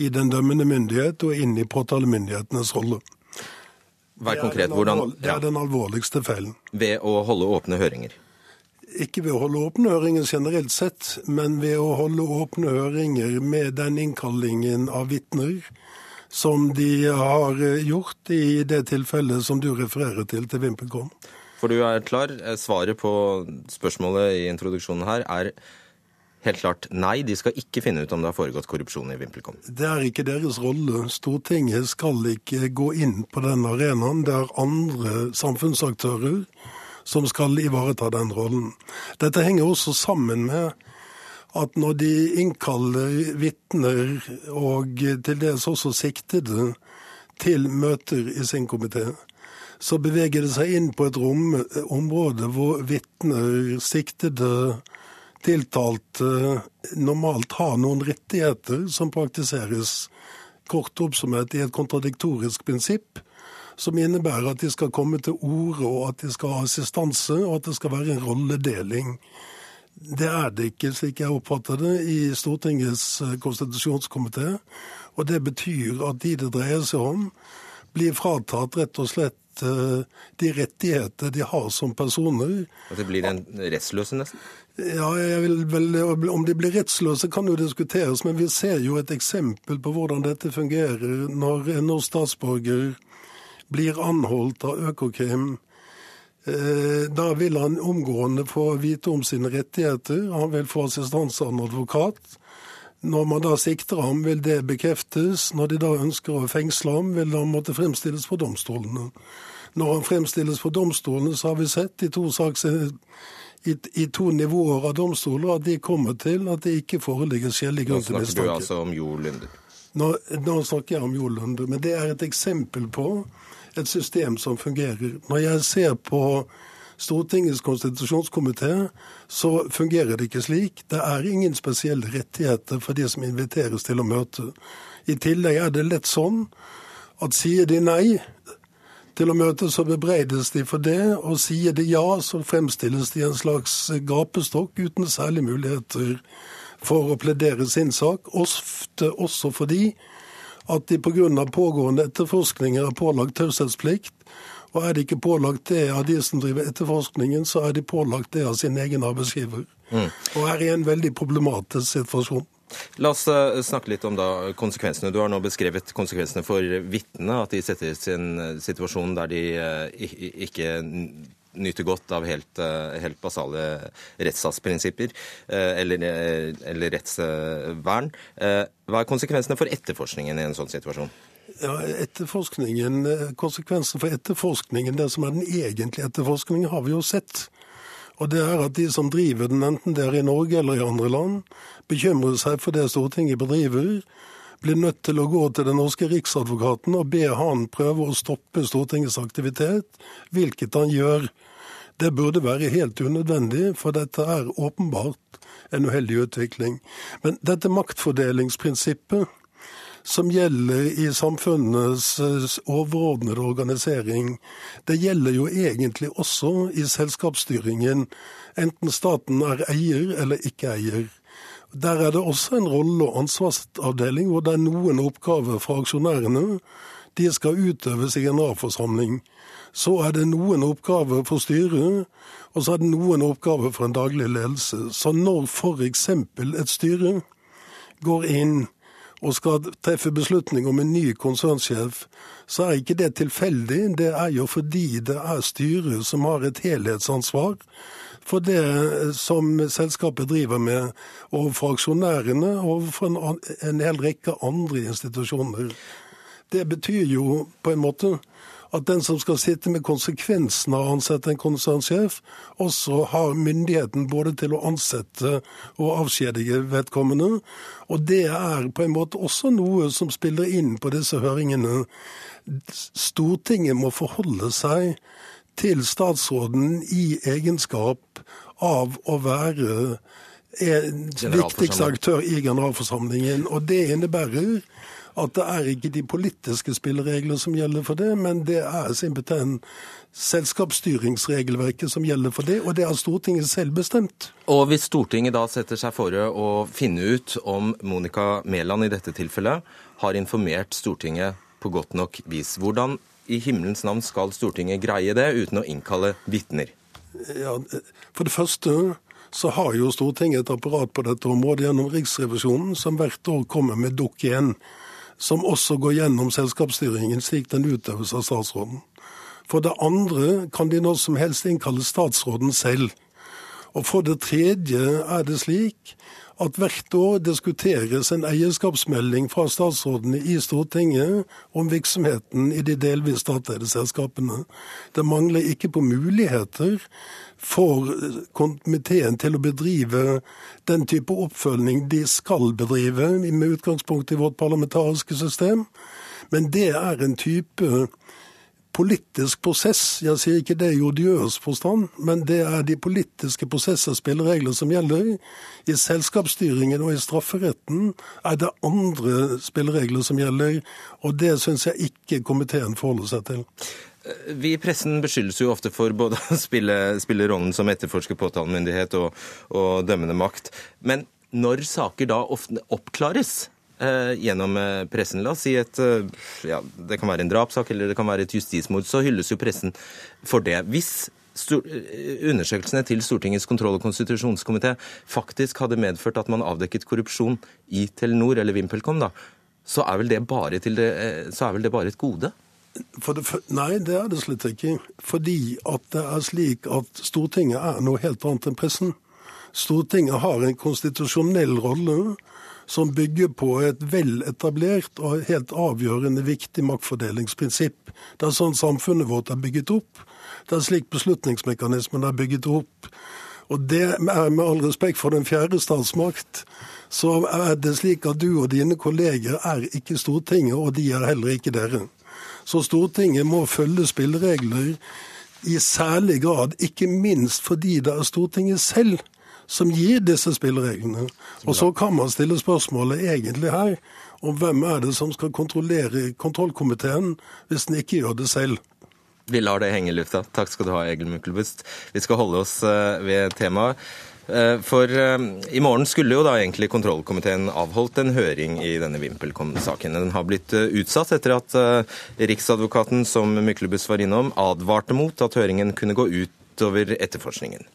i den dømmende myndighet og inn i påtalemyndighetenes rolle. Vær konkret, hvordan... Det er den alvorligste feilen. Ved å holde åpne høringer? Ikke ved å holde åpne høringer generelt sett, men ved å holde åpne høringer med den innkallingen av vitner som de har gjort i det tilfellet som du refererer til til VimpelCom. For du er klar. Svaret på spørsmålet i introduksjonen her er helt klart nei, de skal ikke finne ut om det har foregått korrupsjon i VimpelCom. Det er ikke deres rolle. Stortinget skal ikke gå inn på den arenaen. Det er andre samfunnsaktører som skal ivareta den rollen. Dette henger også sammen med at når de innkaller vitner, og til dels også siktede, til møter i sin komité, så beveger det seg inn på et rom, område hvor vitner, siktede, tiltalte normalt har noen rettigheter som praktiseres kort oppsummert i et kontradiktorisk prinsipp, som innebærer at de skal komme til orde, og at de skal ha assistanse, og at det skal være en rolledeling. Det er det ikke, slik jeg oppfatter det, i Stortingets eh, konstitusjonskomité. Og det betyr at de det dreier seg om, blir fratatt rett og slett eh, de rettigheter de har som personer. At det blir en rettsløse, nesten? Ja, vel, Om de blir rettsløse kan jo diskuteres, men vi ser jo et eksempel på hvordan dette fungerer når en norsk statsborger blir anholdt av Økokrim. Eh, da vil han omgående få vite om sine rettigheter. Han vil få assistanse av en advokat. Når man da sikter ham, vil det bekreftes. Når de da ønsker å fengsle ham, vil han måtte fremstilles for domstolene. Når han fremstilles for domstolene, så har vi sett i to saker i, i, to nivåer av domstoler at de kommer til at det ikke foreligger skjellig grunn til mistanke. Nå snakker du altså om Jo Lunde? Nå, nå, snakker jeg om Jo Lunde, men det er et eksempel på et system som fungerer. Når jeg ser på Stortingets konstitusjonskomité, så fungerer det ikke slik. Det er ingen spesielle rettigheter for de som inviteres til å møte. I tillegg er det lett sånn at sier de nei, til å møte, så bebreides de for det, og sier de ja, så fremstilles de en slags gapestokk uten særlig muligheter for å pledere sin sak, ofte også fordi at de pga. pågående etterforskninger er pålagt taushetsplikt. Og er de ikke pålagt det av de som driver etterforskningen, så er de pålagt det av sin egen arbeidsgiver. Mm. Og er i en veldig problematisk situasjon. La oss eh, snakke litt om da konsekvensene. Du har nå beskrevet konsekvensene for vitnene. At de settes i en eh, situasjon der de eh, ikke nyter godt av helt, helt basale rettsstatsprinsipper eller, eller, rettsvern. Hva er konsekvensene for etterforskningen i en sånn situasjon? Ja, etterforskningen, Konsekvensen for etterforskningen, det som er den egentlige etterforskningen, har vi jo sett. Og det er at de som driver den, enten det er i Norge eller i andre land, bekymrer seg for det Stortinget bedriver, blir nødt til å gå til den norske riksadvokaten og be han prøve å stoppe Stortingets aktivitet, hvilket han gjør. Det burde være helt unødvendig, for dette er åpenbart en uheldig utvikling. Men dette maktfordelingsprinsippet som gjelder i samfunnets eh, overordnede organisering, det gjelder jo egentlig også i selskapsstyringen, enten staten er eier eller ikke eier. Der er det også en rolle- og ansvarsavdeling hvor det er noen oppgaver fra aksjonærene. De skal utøves i generalforsamling. Så er det noen oppgaver for styret, og så er det noen oppgaver for en daglig ledelse. Så når f.eks. et styre går inn og skal treffe beslutning om en ny konsernsjef, så er ikke det tilfeldig. Det er jo fordi det er styret som har et helhetsansvar for det som selskapet driver med overfor aksjonærene og overfor en, en hel rekke andre institusjoner. Det betyr jo på en måte at den som skal sitte med konsekvensen av å ansette en konsernsjef, også har myndigheten både til å ansette og avskjedige vedkommende. Og det er på en måte også noe som spiller inn på disse høringene. Stortinget må forholde seg til statsråden i egenskap av å være en viktigste aktør i generalforsamlingen. Og det innebærer at det er ikke de politiske spilleregler som gjelder for det, men det er simpelthen selskapsstyringsregelverket som gjelder for det, og det har Stortinget selv bestemt. Og hvis Stortinget da setter seg fore å finne ut om Monica Mæland i dette tilfellet har informert Stortinget på godt nok vis, hvordan i himmelens navn skal Stortinget greie det uten å innkalle vitner? Ja, for det første så har jo Stortinget et apparat på dette området gjennom Riksrevisjonen, som hvert år kommer med Dukk 1 som også går gjennom selskapsstyringen slik den utøves av statsråden. For det andre kan de når som helst innkalle statsråden selv. Og for det tredje er det slik at hvert år diskuteres en eierskapsmelding fra statsrådene i Stortinget om virksomheten i de delvis statlige selskapene. Det mangler ikke på muligheter for komiteen til å bedrive den type oppfølging de skal bedrive, med utgangspunkt i vårt parlamentariske system. Men det er en type politisk prosess. Jeg sier ikke det i odiøs forstand, men det er de politiske prosesser og spilleregler som gjelder. I selskapsstyringen og i strafferetten er det andre spilleregler som gjelder, og det syns jeg ikke komiteen forholder seg til. Vi i pressen beskyldes jo ofte for både å spille, spille rollen som etterforsker, påtalemyndighet og, og, dømmende makt. Men når saker da ofte oppklares eh, gjennom eh, pressen, la oss si et eh, ja, Det kan være en drapssak eller det kan være et justismord, så hylles jo pressen for det. Hvis eh, undersøkelsene til Stortingets kontroll- og konstitusjonskomité faktisk hadde medført at man avdekket korrupsjon i Telenor eller VimpelCom, da, så er vel det bare, det, så er vel det bare et gode? Det, nei, det er det slett ikke. Fordi at det er slik at Stortinget er noe helt annet enn pressen. Stortinget har en konstitusjonell rolle som bygger på et vel etablert og helt avgjørende viktig maktfordelingsprinsipp. Det er sånn samfunnet vårt er bygget opp. Det er slik beslutningsmekanismen er bygget opp. Og det er med all respekt for den fjerde statsmakt, så er det slik at du og dine kolleger er ikke Stortinget, og de er heller ikke dere. Så Stortinget må følge spilleregler i særlig grad, ikke minst fordi det er Stortinget selv som gir disse spillereglene. Og så kan man stille spørsmålet egentlig her om hvem er det som skal kontrollere kontrollkomiteen hvis den ikke gjør det selv. Vi lar det henge i lufta. Takk skal du ha, Egil Myklebust. Vi skal holde oss eh, ved temaet. Eh, for eh, i morgen skulle jo da egentlig kontrollkomiteen avholdt en høring i denne VimpelCom-saken. Den har blitt eh, utsatt etter at Riksadvokaten, som Myklebust var innom, advarte mot at høringen kunne gå utover etterforskningen.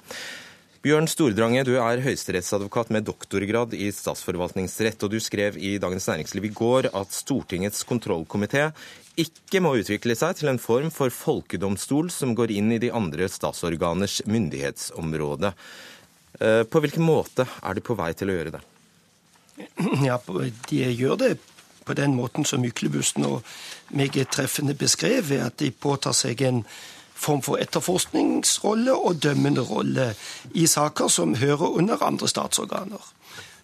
Bjørn Stordrange, du er høyesterettsadvokat med doktorgrad i statsforvaltningsrett, og du skrev i Dagens Næringsliv i går at Stortingets kontrollkomité ikke må utvikle seg til en form for folkedomstol som går inn i de andre statsorganers myndighetsområde. Eh, på hvilken måte er de på vei til å gjøre det? Ja, De gjør det på den måten som Myklebusten og meget treffende beskrev, ved at de påtar seg en form for etterforskningsrolle og dømmende rolle i saker som hører under andre statsorganer.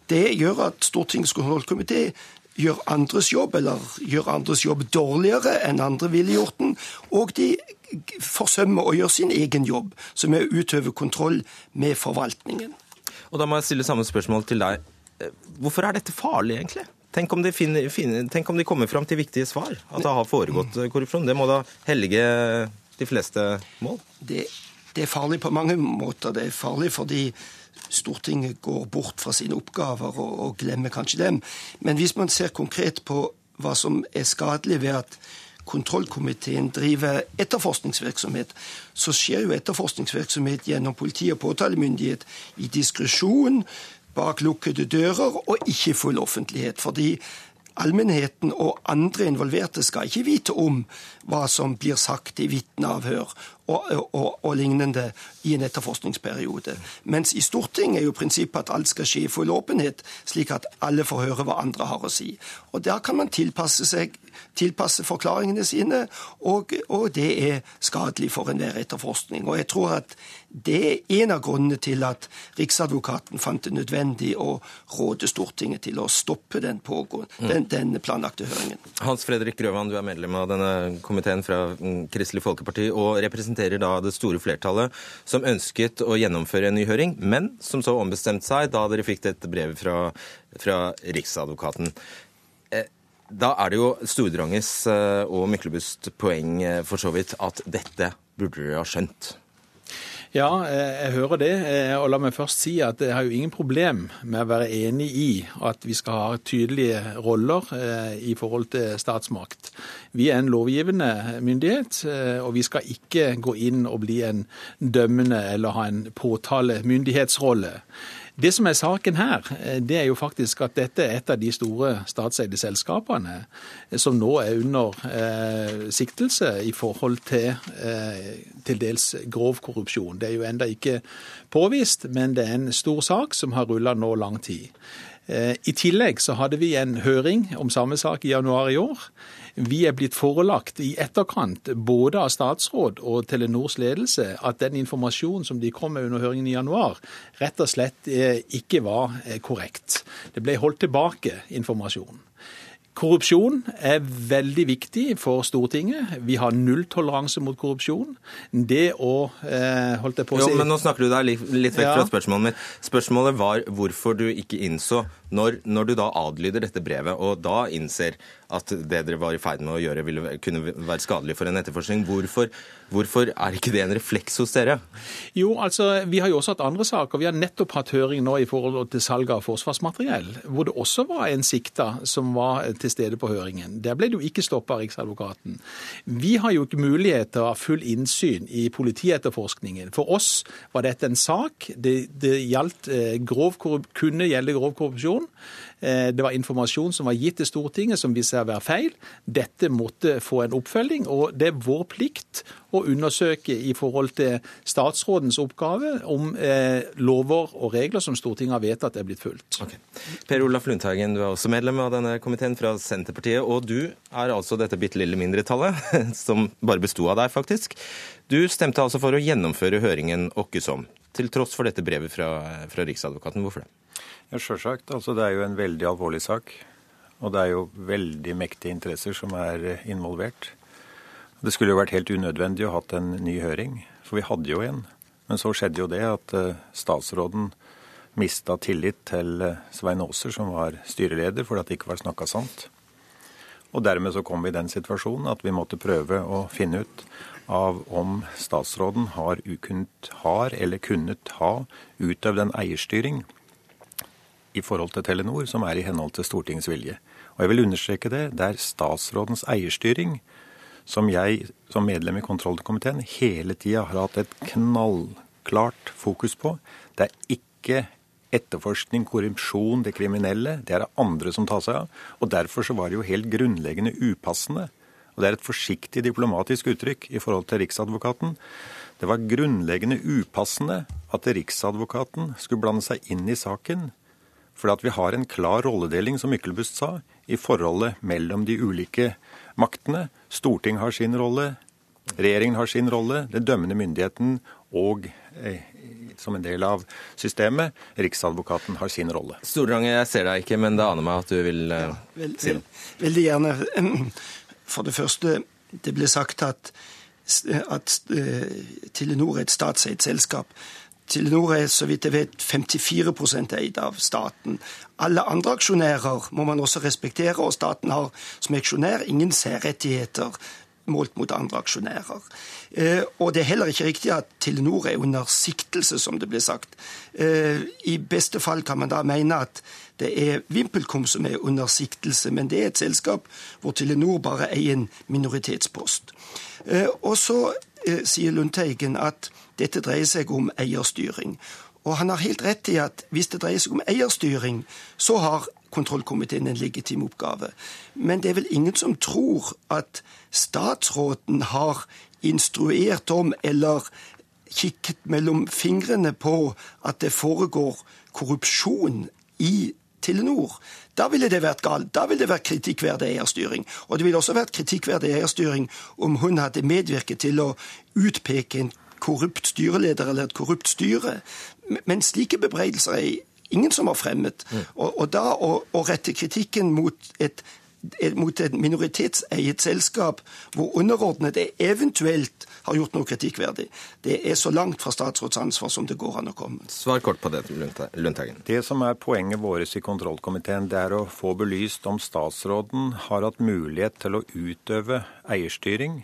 Det gjør at Stortingets kontrollkomité gjør andres jobb, eller gjør andres jobb dårligere enn andre ville gjort den, og de forsømmer å gjøre sin egen jobb, som er å utøve kontroll med forvaltningen. Og Da må jeg stille samme spørsmål til deg. Hvorfor er dette farlig, egentlig? Tenk om, de finner, finner, tenk om de kommer fram til viktige svar, at det har foregått korrupsjon. Det må da hellige de fleste mål? Det, det er farlig på mange måter. Det er farlig fordi Stortinget går bort fra sine oppgaver og, og glemmer kanskje dem. Men hvis man ser konkret på hva som er skadelig ved at kontrollkomiteen driver etterforskningsvirksomhet, så skjer jo etterforskningsvirksomhet gjennom politi og påtalemyndighet i diskresjon, bak lukkede dører og ikke full offentlighet. Fordi allmennheten og andre involverte skal ikke vite om hva som blir sagt i vitneavhør og, og, og, lignende i en etterforskningsperiode. Mens i Stortinget er jo prinsippet at alt skal skje i full åpenhet, slik at alle får høre hva andre har å si. Og Der kan man tilpasse seg tilpasse forklaringene sine, og, og det er skadelig for enhver etterforskning. Og jeg tror at det er en av grunnene til at Riksadvokaten fant det nødvendig å råde Stortinget til å stoppe den, pågående, mm. den, den planlagte høringen. Hans Fredrik Grøvan, du er medlem av denne komiteen fra mm, Kristelig Folkeparti og representerer da det store flertallet som ønsket å gjennomføre en ny høring, men som så ombestemte seg da dere fikk dette brevet fra, fra Riksadvokaten. Da er det jo Stordranges eh, og Myklebust poeng eh, for så vidt at dette burde dere ha skjønt. Ja, eh, jeg hører det. Og la meg først si at jeg har jo ingen problem med å være enig i at vi skal ha tydelige roller i forhold til statsmakt. Vi er en lovgivende myndighet, og vi skal ikke gå inn og bli en dømmende eller ha en påtalemyndighetsrolle. Det som er saken her, eh, det er jo faktisk at dette er et av de store statseide selskapene eh, som nå er under eh, siktelse i forhold til eh, til dels grov korrupsjon. Det er jo enda ikke påvist, men det er en stor sak som har rulla nå lang tid. Eh, I tillegg så hadde vi en høring om samme sak i januar i år. Vi er blitt forelagt i etterkant, både av statsråd og Telenors ledelse, at den informasjonen som de kom med under høringen i januar, rett og slett eh, ikke var eh, korrekt. Det ble holdt tilbake informasjon. Korrupsjon er veldig viktig for Stortinget. Vi har nulltoleranse mot korrupsjon. Det å eh, holdt jeg på å si... Jo, men Nå snakker du deg litt vekk fra spørsmålet mitt. Spørsmålet var hvorfor du ikke innså, når, når du da adlyder dette brevet, og da innser at det dere var i ferd med å gjøre, ville kunne være skadelig for en etterforskning. Hvorfor, hvorfor, er ikke det en refleks hos dere? Jo, altså, Vi har jo også hatt andre saker. Vi har nettopp hatt høring nå i forhold til salg av forsvarsmateriell, hvor det også var en sikta som var til stede på høringen. Der ble det jo ikke stoppa av Riksadvokaten. Vi har jo ikke mulighet til å ha full innsyn i politietterforskningen. For oss var dette en sak. Det, det gjaldt, eh, grov, kunne gjelde grov korrupsjon. Eh, det var informasjon som var gitt til Stortinget som viste seg å være feil. Dette måtte få en oppfølging, og det er vår plikt å undersøke i forhold til statsrådens oppgave om eh, lover og regler som Stortinget har vedtatt er blitt fulgt. Okay. Per Olaf Lundteigen, du er også medlem av denne komiteen fra Senterpartiet. Og du er altså dette bitte lille mindretallet, som bare besto av deg, faktisk. Du stemte altså for å gjennomføre høringen åkkesom, til tross for dette brevet fra, fra Riksadvokaten. Hvorfor det? Ja, Sjølsagt. Altså, det er jo en veldig alvorlig sak. Og det er jo veldig mektige interesser som er involvert. Det skulle jo vært helt unødvendig å hatt en ny høring, for vi hadde jo en. Men så skjedde jo det at eh, statsråden mista tillit til eh, Svein Aaser, som var styreleder, fordi det ikke var snakka sant. Og dermed så kom vi i den situasjonen at vi måtte prøve å finne ut av om statsråden har, ukunnet, har eller kunnet ha utøvd en eierstyring i forhold til Telenor som er i henhold til Stortingets vilje. Og jeg vil understreke det. Det er statsrådens eierstyring som jeg som medlem i kontrollkomiteen hele tida har hatt et knallklart fokus på. Det er ikke etterforskning, korrupsjon, det kriminelle. Det er det andre som tar seg av. Og derfor så var det jo helt grunnleggende upassende. Og det er et forsiktig diplomatisk uttrykk i forhold til Riksadvokaten. Det var grunnleggende upassende at Riksadvokaten skulle blande seg inn i saken for at vi har en klar rolledeling, som Myklebust sa, i forholdet mellom de ulike maktene. Storting har sin rolle, regjeringen har sin rolle, den dømmende myndigheten og eh, som en del av systemet, Riksadvokaten har sin rolle. Stordrange, jeg ser deg ikke, men det aner meg at du vil eh, ja, vel, si noe. Veldig gjerne. For det første, det ble sagt at, at uh, Telenor er et statseid selskap. Telenor er så vidt jeg vet 54 eid av staten. Alle andre aksjonærer må man også respektere, og staten har som aksjonær ingen særrettigheter målt mot andre aksjonærer. Eh, og det er heller ikke riktig at Telenor er under siktelse, som det ble sagt. Eh, I beste fall kan man da mene at det er VimpelCom som er under siktelse, men det er et selskap hvor Telenor bare eier en minoritetspost. Eh, og så sier Lundteigen at dette dreier seg om eierstyring. Og han har helt rett i at hvis det dreier seg om eierstyring, så har kontrollkomiteen en legitim oppgave. Men det er vel ingen som tror at statsråden har instruert om eller kikket mellom fingrene på at det foregår korrupsjon i Telenor. Da ville det vært galt. Da ville det vært kritikkverdig eierstyring. Og det ville også vært kritikkverdig eierstyring om hun hadde medvirket til å utpeke en korrupt styreleder eller et korrupt styre. Men slike bebreidelser er ingen som har fremmet. Mm. Og, og, da å, å rette kritikken mot et mot et minoritetseiet selskap hvor underordnede eventuelt har gjort noe kritikkverdig. Det er så langt fra statsrådsansvar som det går an å komme. Svar kort på det, Lundteigen. Det som er poenget vårt i kontrollkomiteen, det er å få belyst om statsråden har hatt mulighet til å utøve eierstyring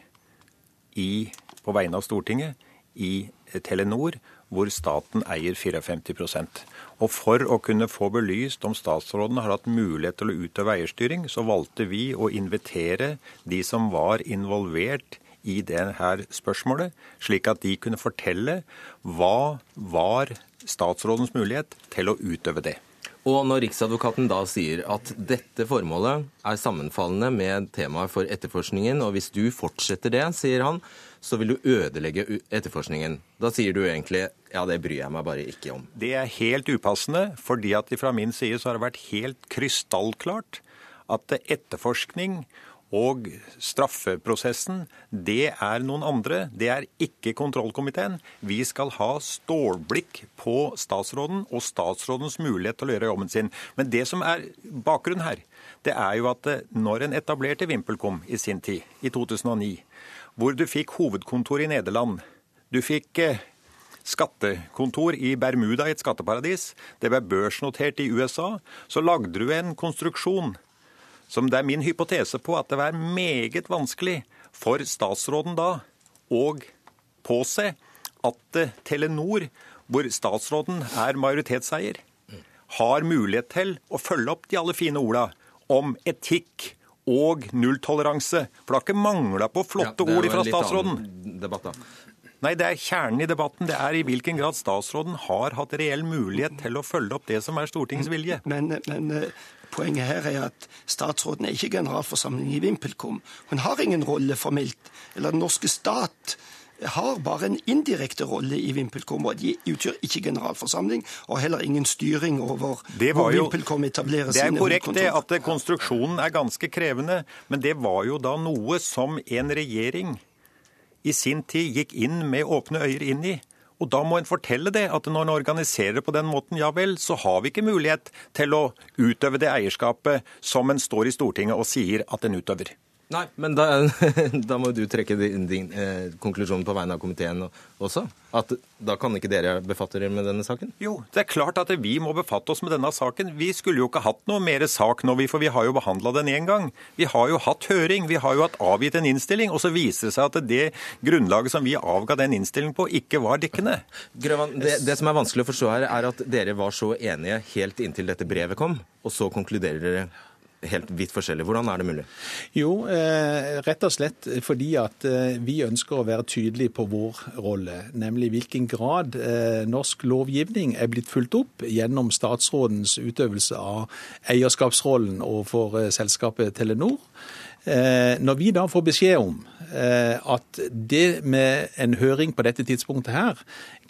i, på vegne av Stortinget i Telenor, hvor staten eier 54% og For å kunne få belyst om statsråden har hatt mulighet til å utøve eierstyring, så valgte vi å invitere de som var involvert i dette spørsmålet, slik at de kunne fortelle hva var statsrådens mulighet til å utøve det. Og når Riksadvokaten da sier at dette formålet er sammenfallende med temaet for etterforskningen, og hvis du fortsetter det, sier han, så vil du ødelegge etterforskningen. Da sier du egentlig ja, det bryr jeg meg bare ikke om. Det er helt upassende, fordi at fra min side så har det vært helt krystallklart at etterforskning og straffeprosessen, det er noen andre. Det er ikke kontrollkomiteen. Vi skal ha stålblikk på statsråden og statsrådens mulighet til å gjøre jobben sin. Men det som er bakgrunnen her, det er jo at når en etablerte VimpelCom i sin tid, i 2009, hvor du fikk hovedkontor i Nederland. Du fikk eh, skattekontor i Bermuda, i et skatteparadis. Det ble børsnotert i USA. Så lagde du en konstruksjon som det er min hypotese på at det var meget vanskelig for statsråden da å påse at eh, Telenor, hvor statsråden er majoritetseier, har mulighet til å følge opp de alle fine orda om etikk og nulltoleranse. For det har ikke mangla på flotte ja, ord fra statsråden. Debatt, Nei, det er kjernen i debatten. Det er i hvilken grad statsråden har hatt reell mulighet til å følge opp det som er Stortingets vilje. Men, men eh, poenget her er at statsråden er ikke generalforsamling i VimpelCom. Hun har ingen rolle formelt. Eller den norske stat har bare en indirekte rolle i VimpelCom. og De utgjør ikke generalforsamling, og heller ingen styring over hvor VimpelCom etablerer sine hovedkontor. Det er korrekt det at konstruksjonen er ganske krevende, men det var jo da noe som en regjering i sin tid gikk inn med åpne øyne inn i. Og da må en fortelle det, at når en organiserer på den måten, ja vel, så har vi ikke mulighet til å utøve det eierskapet som en står i Stortinget og sier at en utøver. Nei, men da, da, må du trekke din, din eh, konklusjon på vegne av komiteen også. At Da kan ikke dere befatte dere med denne saken? Jo, det er klart at vi må befatte oss med denne saken. Vi skulle jo ikke hatt noe mer sak nå, for vi har jo behandla den én gang. Vi har jo hatt høring, vi har jo hatt avgitt en innstilling, og så viser det seg at det grunnlaget som vi avga den innstillingen på, ikke var dekkende. Grøvan, det, det som er vanskelig å forstå her, er at dere var så enige helt inntil dette brevet kom, og så konkluderer dere helt vidt forskjellig. Hvordan er det mulig? Jo, eh, rett og slett fordi at eh, vi ønsker å være tydelige på vår rolle. Nemlig hvilken grad eh, norsk lovgivning er blitt fulgt opp gjennom statsrådens utøvelse av eierskapsrollen overfor selskapet Telenor. Når vi da får beskjed om at det med en høring på dette tidspunktet her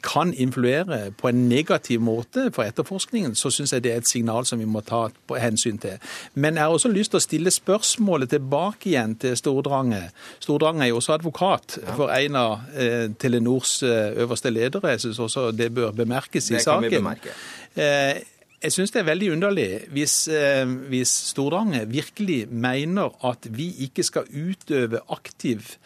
kan influere på en negativ måte for etterforskningen, så syns jeg det er et signal som vi må ta på hensyn til. Men jeg har også lyst til å stille spørsmålet tilbake igjen til Stordrange. Stordrange er jo også advokat for en av eh, Telenors eh, øverste ledere. Jeg syns også det bør bemerkes i saken. Det kan vi bemerke. Eh, jeg syns det er veldig underlig hvis, eh, hvis Stordrange virkelig mener at vi ikke skal utøve aktiv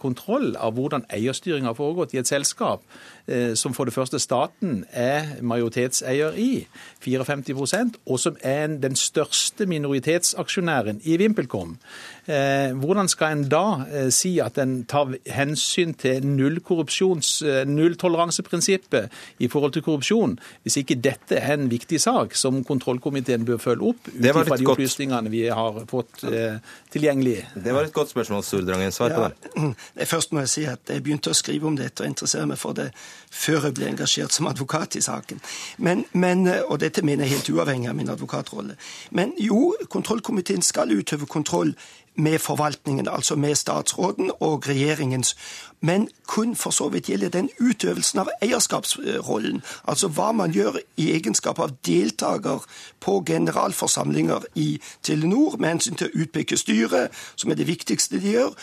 kontroll av hvordan eierstyring har foregått i et selskap eh, som for det første staten er majoritetseier i, 54% og som er den største minoritetsaksjonæren i VimpelCom. Hvordan skal en da si at en tar hensyn til nulltoleranseprinsippet i forhold til korrupsjon, hvis ikke dette er en viktig sak? som kontrollkomiteen bør følge opp ut fra de opplysningene vi har fått eh, tilgjengelig. Det var et godt spørsmål, Stordrangen. Svar på det. Helleland. Først må jeg si at jeg begynte å skrive om dette og interessere meg for det før jeg ble engasjert som advokat i saken. Men, men, og dette mener jeg helt uavhengig av min advokatrolle. Men jo, kontrollkomiteen skal utøve kontroll med forvaltningen, altså med statsråden og regjeringens, men kun for så vidt gjelder den utøvelsen av eierskapsrollen. Altså hva man gjør i egenskap av deltaker på generalforsamlinger i Telenor med hensyn til å utpeke styret, som er det viktigste de gjør.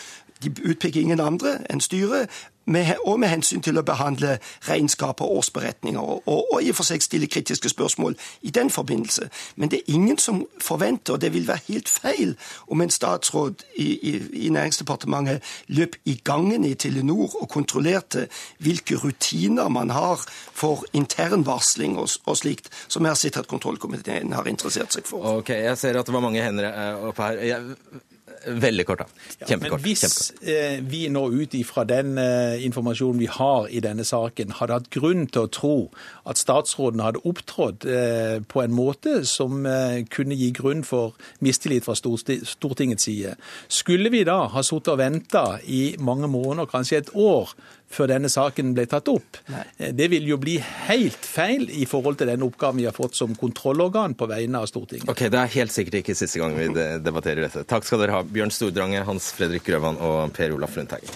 De utpeker ingen andre enn styret med, og med hensyn til å behandle regnskap og årsberetninger, og, og, og, i og for seg stille kritiske spørsmål i den forbindelse. Men det er ingen som forventer, og det vil være helt feil, om en statsråd i, i, i Næringsdepartementet løp i gangen i Telenor og kontrollerte hvilke rutiner man har for internvarsling og, og slikt, som jeg har sett at kontrollkomiteen har interessert seg for. Ok, Jeg ser at det var mange hender eh, oppe her. Jeg Veldig kort, da. Kjempekort. men hvis kjempekort. vi nå ut ifra den eh, informasjonen vi har i denne saken, hadde hatt grunn til å tro at statsråden hadde opptrådt eh, på en måte som eh, kunne gi grunn for mistillit fra Stortingets side, skulle vi da ha sittet og venta i mange måneder, kanskje et år, før denne saken ble tatt opp. Nei. Eh, det vil jo bli helt feil i forhold til den oppgaven vi har fått som kontrollorgan på vegne av Stortinget. Ok, Det er helt sikkert ikke siste gang vi debatterer dette. Takk skal dere ha, Bjørn Stordrange, Hans Fredrik Grøvan og Per Olaf Lundteigen.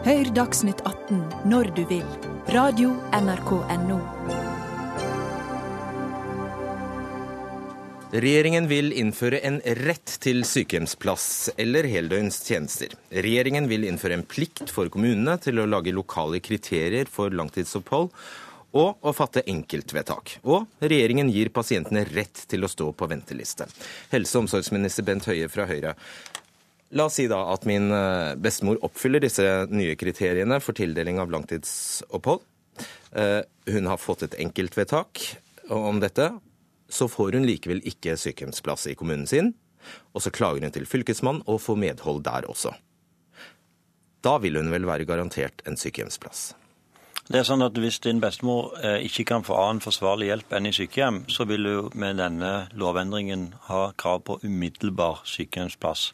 Hør Dagsnytt 18 når du vil. Radio NRK Radio.nrk.no. Regjeringen vil innføre en rett til sykehjemsplass eller heldøgns tjenester. Regjeringen vil innføre en plikt for kommunene til å lage lokale kriterier for langtidsopphold og å fatte enkeltvedtak. Og regjeringen gir pasientene rett til å stå på venteliste. Helse- og omsorgsminister Bent Høie fra Høyre. La oss si da at min eh, bestemor oppfyller disse nye kriteriene for tildeling av langtidsopphold. Eh, hun har fått et enkeltvedtak om dette, så får hun likevel ikke sykehjemsplass i kommunen sin. Og så klager hun til fylkesmannen og får medhold der også. Da vil hun vel være garantert en sykehjemsplass. Det er sånn at Hvis din bestemor eh, ikke kan få annen forsvarlig hjelp enn i sykehjem, så vil hun med denne lovendringen ha krav på umiddelbar sykehjemsplass.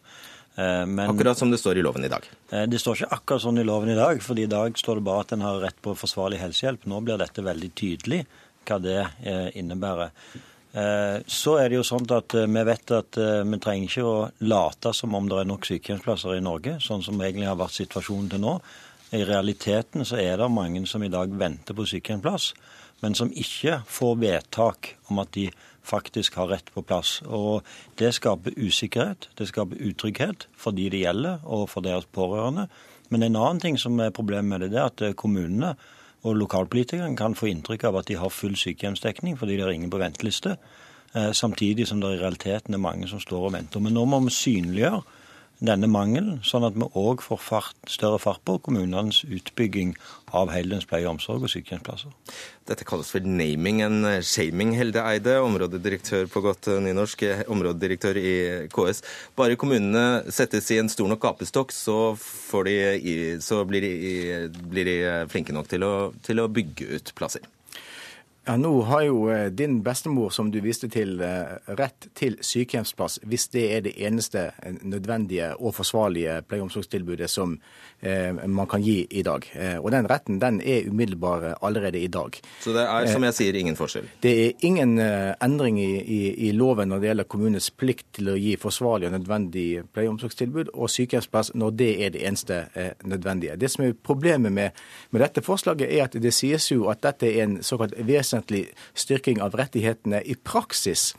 Eh, men, akkurat som det står i loven i dag? Eh, det står ikke akkurat sånn i loven i dag. for i dag står det bare at en har rett på forsvarlig helsehjelp. Nå blir dette veldig tydelig hva det innebærer. Eh, så er det jo sånn at eh, vi vet at eh, vi trenger ikke å late som om det er nok sykehjemsplasser i Norge, sånn som egentlig har vært situasjonen til nå. I realiteten så er det mange som i dag venter på sykehjemsplass, men som ikke får vedtak om at de faktisk har rett på plass. Og Det skaper usikkerhet, det skaper utrygghet for de det gjelder og for deres pårørende. Men en annen ting som er problemet med det, det er at kommunene og lokalpolitikerne kan få inntrykk av at de har full sykehjemsdekning fordi det er ingen på venteliste, eh, samtidig som det i realiteten er mange som står og venter. Men nå må vi synliggjøre denne mangelen, sånn at vi òg får fart, større fart på kommunenes utbygging av heldøgns pleie og omsorg og sykehjemsplasser. Dette kalles for naming and shaming, Helde Eide, områdedirektør på godt nynorsk, områdedirektør i KS. Bare kommunene settes i en stor nok gapestokk, så, de, så blir, de, blir, de, flinke nok til å, til å bygge ut plasser. Ja, Nå har jo eh, din bestemor, som du viste til, eh, rett til sykehjemsplass hvis det er det eneste eh, nødvendige og forsvarlige pleie- og omsorgstilbudet som man kan gi i dag. Og den retten den er umiddelbar allerede i dag. Så det er som jeg sier, ingen forskjell? Det er ingen endring i, i, i loven når det gjelder kommunens plikt til å gi forsvarlig og nødvendig pleie- og omsorgstilbud og sykehjemsplass når det er det eneste nødvendige. Det som er problemet med, med dette forslaget, er at det sies jo at dette er en såkalt vesentlig vesentlig styrking av rettighetene i praksis.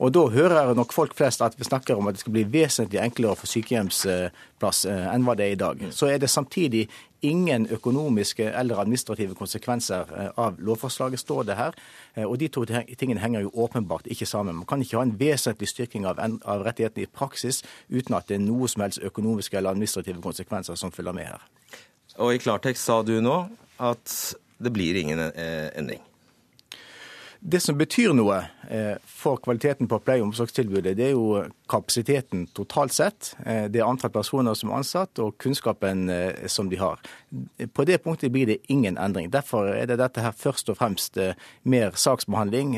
Og da hører nok folk flest at vi snakker om at det skal bli vesentlig enklere å få sykehjemsplass eh, enn hva det er i dag. Så er det samtidig ingen økonomiske eller administrative konsekvenser eh, av lovforslaget, står det her. Eh, og de to tingene henger jo åpenbart ikke sammen. Man kan ikke ha en vesentlig styrking av, av rettighetene i praksis uten at det er noe som helst økonomiske eller administrative konsekvenser som følger med her. Og i klartekst sa du nå at det blir ingen endring. Det som betyr noe eh, for kvaliteten på pleie- og omsorgstilbudet, det er jo kapasiteten totalt sett. Eh, det er antall personer som er ansatt, og kunnskapen eh, som de har. På det punktet blir det ingen endring. Derfor er det dette her først og fremst mer saksbehandling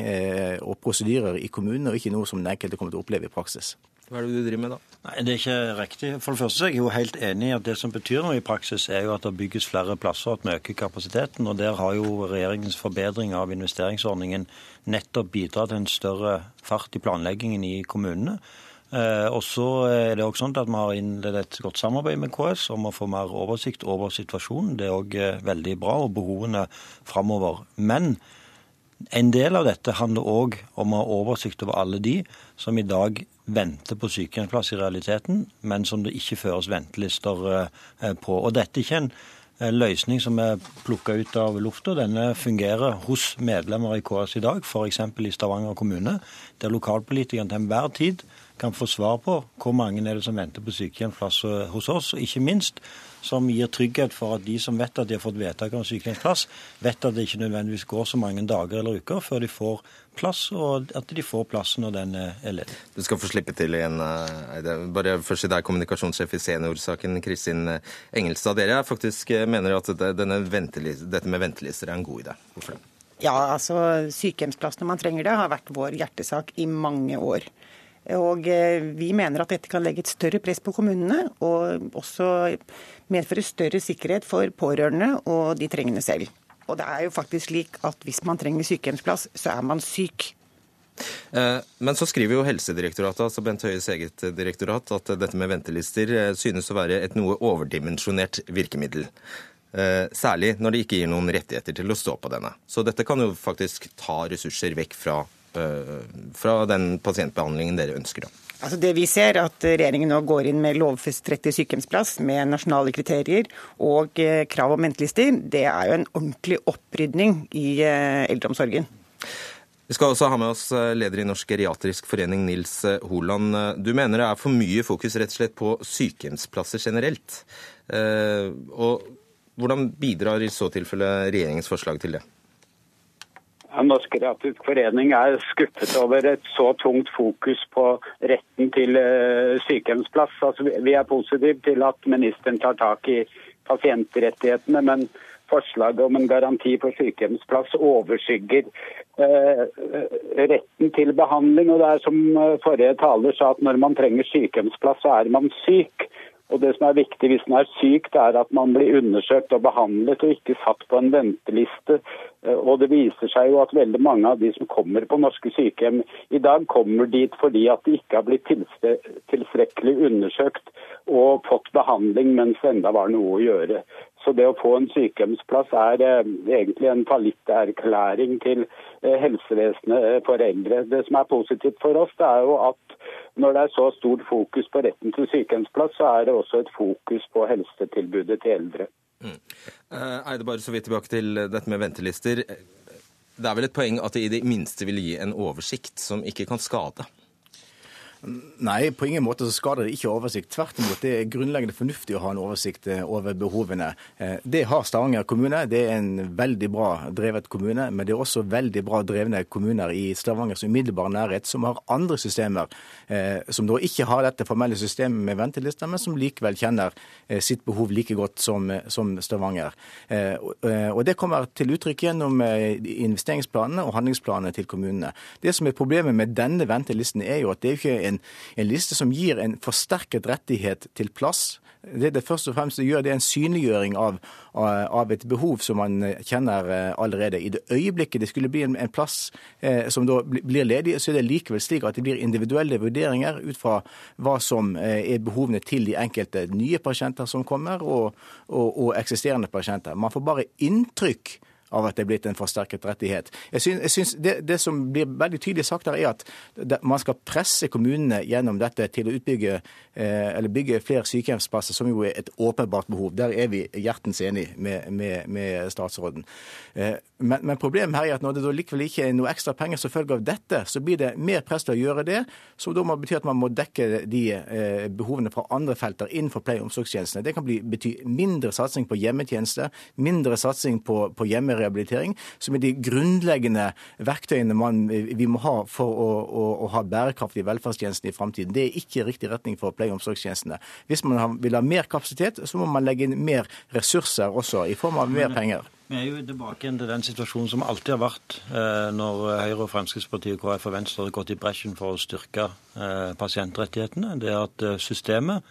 og prosedyrer i kommunene, og ikke noe som den enkelte kommer til å oppleve i praksis. Hva er det du driver med da? Nei, Det er ikke riktig. For det første er jeg jo helt enig i at det som betyr noe i praksis, er jo at det bygges flere plasser, at vi øker kapasiteten. Og der har jo regjeringens forbedring av investeringsordningen nettopp bidratt til en større fart i planleggingen i kommunene. Eh, og så er det også sånn at Vi har innledet et godt samarbeid med KS om å få mer oversikt over situasjonen. Det er òg eh, veldig bra, og behovene framover. Men en del av dette handler òg om å ha oversikt over alle de som i dag venter på sykehjemsplass i realiteten, men som det ikke føres ventelister eh, på. Og Dette er ikke en eh, løsning som er plukka ut av lufta. Denne fungerer hos medlemmer i KS i dag, f.eks. i Stavanger kommune, der lokalpolitikerne til enhver tid kan få svar på hvor mange er det som venter på sykehjemsplass eh, hos oss. Og ikke minst som gir trygghet for at de som vet at de har fått vedtak om sykehjemsplass, vet at det ikke nødvendigvis går så mange dager eller uker før de får plass, og at de får plass når den er ledig. Du skal få slippe til igjen, eh, Eide. Bare først til deg, kommunikasjonssjef i Seniorsaken, Kristin Engelstad. Dere faktisk eh, mener at dette med ventelister er en god idé. Hvorfor det? Ja, altså Sykehjemsplass når man trenger det, har vært vår hjertesak i mange år. Og eh, Vi mener at dette kan legge et større press på kommunene, og også medføre større sikkerhet for pårørende og de trengende selv. Og det er jo faktisk slik at hvis man trenger sykehjemsplass, så er man syk. Eh, men så skriver jo Helsedirektoratet, altså Bent Høies eget direktorat, at dette med ventelister eh, synes å være et noe overdimensjonert virkemiddel. Særlig når det ikke gir noen rettigheter til å stå på denne. Så dette kan jo faktisk ta ressurser vekk fra Eh, fra den pasientbehandlingen dere ønsker? da? Altså det Vi ser at regjeringen nå går inn med lovfestet rett til sykehjemsplass med nasjonale kriterier og eh, krav om ventelister. Det er jo en ordentlig opprydning i eh, eldreomsorgen. Vi skal også ha med oss leder i Norsk geriatrisk forening, Nils Holand. Du mener det er for mye fokus rett og slett på sykehjemsplasser generelt. Og hvordan bidrar i så tilfelle regjeringens forslag til det? Norsk Kreativ Forening er skuffet over et så tungt fokus på retten til eh, sykehjemsplass. Altså, vi er positive til at ministeren tar tak i pasientrettighetene, men forslaget om en garanti for sykehjemsplass overskygger eh, retten til behandling. Og det er som eh, forrige taler sa, at når man trenger sykehjemsplass, så er man syk. Og Det som er viktig hvis man er syk, det er at man blir undersøkt og behandlet, og ikke satt på en venteliste. Eh, og Det viser seg jo at veldig mange av de som kommer på norske sykehjem i dag, kommer dit fordi at de ikke har blitt tilstrekkelig undersøkt og fått behandling mens det enda var noe å gjøre. Så det å få en sykehjemsplass er eh, egentlig en fallitterklæring til eh, helsevesenet for eldre. Det som er positivt for oss, det er jo at når det er så stort fokus på retten til sykehjemsplass, så er det også et fokus på helsetilbudet til eldre. Mm. Eh, Eide, bare så vidt tilbake til dette med ventelister. Det er vel et poeng at det i det minste vil gi en oversikt som ikke kan skade? Nei, på ingen måte så skader det ikke oversikt. Tvert imot, det er grunnleggende fornuftig å ha en oversikt eh, over behovene. Eh, det har Stavanger kommune. Det er en veldig bra drevet kommune. Men det er også veldig bra drevne kommuner i Stavangers umiddelbare nærhet som har andre systemer. Eh, som da ikke har dette formelle systemet med ventelister, men som likevel kjenner sitt behov like godt som, Stavanger. Og det kommer til uttrykk gjennom investeringsplanene og handlingsplanene til kommunene. Det som er problemet med denne ventelisten, er jo at det er ikke en en, en liste som gir en forsterket rettighet til plass. Det det først og fremst gjør, det er en synliggjøring av, av, et behov som man kjenner eh, allerede. I det øyeblikket det skulle bli en, en plass eh, som da blir ledig, så er det likevel slik at det blir individuelle vurderinger ut fra hva som eh, er behovene til de enkelte nye pasienter som kommer, og, og, og eksisterende pasienter. Man får bare inntrykk av at det er blitt en forsterket rettighet. Jeg synes, jeg synes det, det, som blir veldig tydelig sagt her, er at man skal presse kommunene gjennom dette til å utbygge eh, eller bygge flere sykehjemsplasser, som jo er et åpenbart behov. Der er vi hjertens enig med, med, med statsråden. Eh, men, men, problemet her er at når det da likevel ikke er noe ekstra penger som følge av dette, så blir det mer press til å gjøre det, som da må bety at man må dekke de eh, behovene fra andre felter innenfor pleie- og omsorgstjenestene. Det kan bety mindre satsing på hjemmetjeneste, mindre satsing på, på hjemmerehabilitering rehabilitering, som er de grunnleggende verktøyene man, vi må ha for å, å, å ha bærekraftige velferdstjenester i framtiden. Det er ikke riktig retning for pleie- og omsorgstjenestene. Hvis man vil ha mer kapasitet, så må man legge inn mer ressurser også, i form av mer penger. Vi er jo tilbake til den situasjonen som alltid har vært eh, når Høyre, og Fremskrittspartiet, KrF og Venstre har gått i bresjen for å styrke eh, pasientrettighetene. Det er at eh, systemet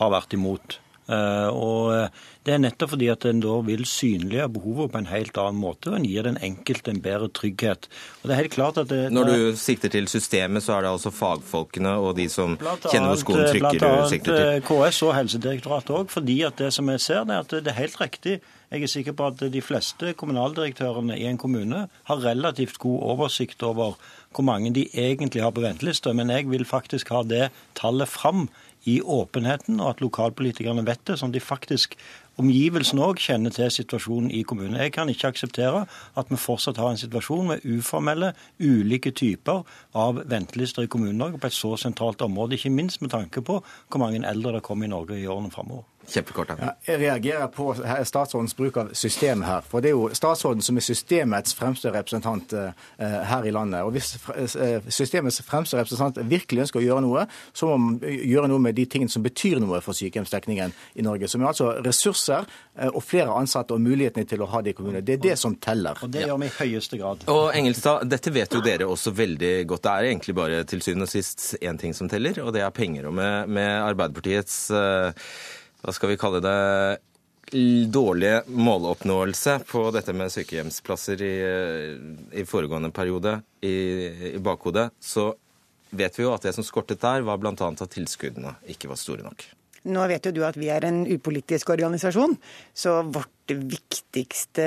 har vært imot. Og Det er nettopp fordi at en da vil synliggjøre behovet på en helt annen måte, og en gir den enkelte en bedre trygghet. Og det er helt klart at det, Når du sikter til systemet, så er det altså fagfolkene og de som kjenner hvor skoen trykker du sikter til? Blant annet KS og Helsedirektoratet òg, fordi at det som jeg ser, det er at det er helt riktig jeg er sikker på at de fleste kommunaldirektørene i en kommune har relativt god oversikt over hvor mange de egentlig har på venteliste, men jeg vil faktisk ha det tallet fram i åpenheten, og at lokalpolitikerne vet det, sånn de faktisk omgivelsene òg kjenner til situasjonen i kommunen. Jeg kan ikke akseptere at vi fortsatt har en situasjon med uformelle, ulike typer av ventelister i Kommune-Norge på et så sentralt område, ikke minst med tanke på hvor mange eldre det kommer i Norge i årene framover. Kjempekort. Ja, jeg reagerer på statsrådens bruk av system her. For det er jo statsråden som er systemets fremste representant uh, her i landet. Og hvis uh, systemets fremste representant virkelig ønsker å gjøre noe, så må man gjøre noe med de tingene som betyr noe for sykehjemsdekningen i Norge. Som er altså ressurser og flere ansatte og mulighetene til å ha det i kommunene. Det er det som teller. Og det gjør vi i høyeste grad. Og Engelstad, dette vet jo dere også veldig godt. Det er egentlig bare til syvende og sist én ting som teller, og det er penger. Og med, med Arbeiderpartiets hva skal vi kalle det, dårlige måloppnåelse på dette med sykehjemsplasser i, i foregående periode i, i, bakhodet, så vet vi jo at det som skortet der, var bl.a. at tilskuddene ikke var store nok. Nå vet jo du at vi er en upolitisk organisasjon, så vårt viktigste,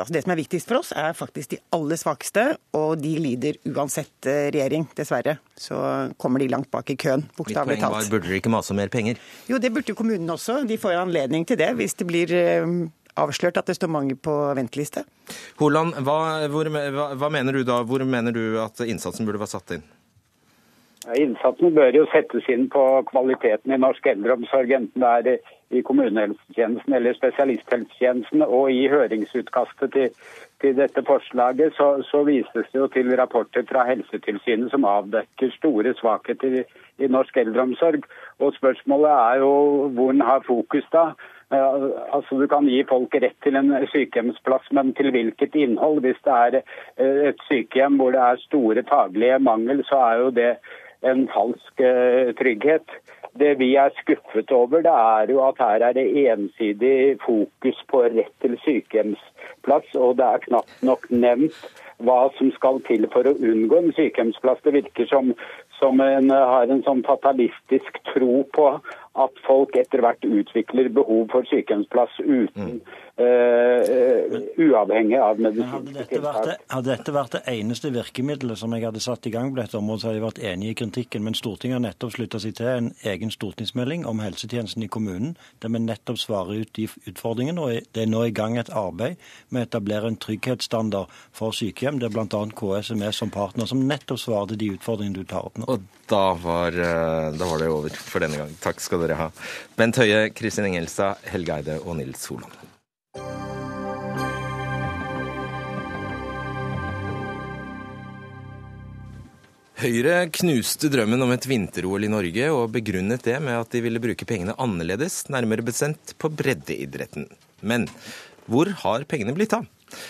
altså det som er viktigst for oss, er faktisk de aller svakeste, og de lider uansett eh, regjering, dessverre. Så kommer de langt bak i køen, bokstavelig talt. Mitt poeng Var, burde dere ikke mase om mer penger? Jo, det burde jo kommunen også. De får anledning til det hvis det blir eh, avslørt at det står mange på venteliste. Holand, hva, hvor, hva, hva mener du da? Hvor mener du at innsatsen burde vært satt inn? Innsatsen bør jo settes inn på kvaliteten i norsk eldreomsorg, enten det er i kommunehelsetjenesten eller spesialisthelsetjenesten. Og i høringsutkastet til, til dette forslaget så, så, vises det jo til rapporter fra Helsetilsynet som avdekker store svakheter i, i norsk eldreomsorg. Og spørsmålet er jo hvor en har fokus da. Altså Du kan gi folk rett til en sykehjemsplass, men til hvilket innhold? Hvis det er eh, et sykehjem hvor det er store faglige mangel, så er jo det en falsk eh, trygghet. Det vi er skuffet over, det er jo at her er det ensidig fokus på rett til sykehjemsplass, og det er knapt nok nevnt hva som skal til for å unngå en sykehjemsplass. Det virker som, som en har en sånn fatalistisk tro på at folk etter hvert utvikler behov for sykehjemsplass uten mm uh, uavhengig av medisinske tiltak. Hadde dette vært det eneste virkemidlet som jeg hadde satt i gang på dette området, så hadde jeg vært enig i kritikken. Men Stortinget har nettopp slutta seg til en egen stortingsmelding om helsetjenesten i kommunen, der vi nettopp svarer ut de utfordringene. Og det er nå i gang et arbeid med å etablere en trygghetsstandard for sykehjem, der bl.a. KS er med som partner, som nettopp svarer til de utfordringene du tar opp nå. Og da var, eh, da var det over for denne gang. Takk skal dere ha. Bent Høie, Kristin Engelstad, Helge Eide og Nils Solan. Høyre knuste drømmen om et vinter-OL i Norge, og begrunnet det med at de ville bruke pengene annerledes, nærmere bestemt på breddeidretten. Men hvor har pengene blitt av?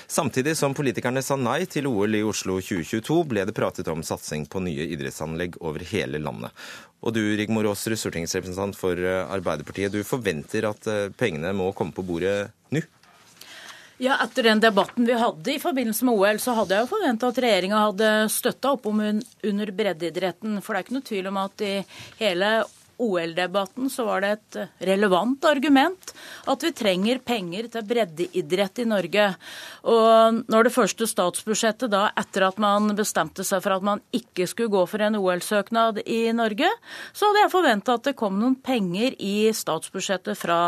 Samtidig som politikerne sa nei til OL i Oslo 2022, ble det pratet om satsing på nye idrettsanlegg over hele landet. Og du, Rigmor Aasrud, stortingsrepresentant for Arbeiderpartiet, du forventer at eh, pengene må komme på bordet nå? Ja, Etter den debatten vi hadde i forbindelse med OL, så hadde jeg jo forventa at regjeringa hadde støtta opp om under breddeidretten. For det er ikke noe tvil om at i hele OL-debatten så var det et relevant argument at vi trenger penger til breddeidrett i Norge. Og når det første statsbudsjettet da, etter at man bestemte seg for at man ikke skulle gå for en OL-søknad i Norge, så hadde jeg forventa at det kom noen penger i statsbudsjettet fra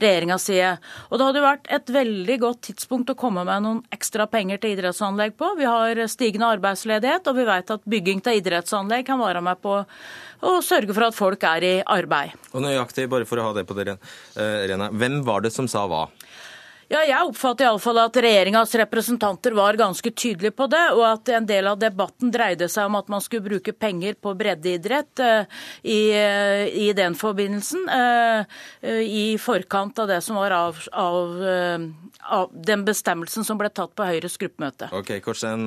regjeringas side. Og det hadde vært et veldig godt tidspunkt å komme med noen ekstra penger til idrettsanlegg på. Vi har stigende arbeidsledighet, og vi vet at bygging til idrettsanlegg kan være med på å sørge for at folk er i arbeid. Og nøyaktig, bare for å ha det på det rene, hvem var det som sa hva? Ja, Jeg oppfatter iallfall at regjeringas representanter var ganske tydelige på det, og at en del av debatten dreide seg om at man skulle bruke penger på breddeidrett uh, i, uh, i, den forbindelsen. I forkant av det som var av, av, av, den bestemmelsen som ble tatt på Høyres gruppemøte. Ok, Korsen,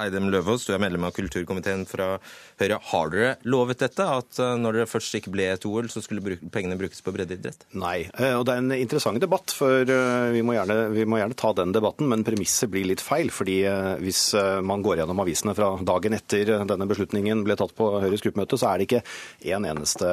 Eidem Løvaas, du er medlem av kulturkomiteen fra Høyre. Har dere lovet dette, at eh, når det først ikke ble et OL, så skulle pengene brukes på breddeidrett? Nei, eh, og det er en interessant debatt, for eh, vi må, gjerne, vi må gjerne ta den debatten. Men premisset blir litt feil. fordi hvis man går gjennom avisene fra dagen etter denne beslutningen ble tatt på Høyres gruppemøte, så er det ikke en eneste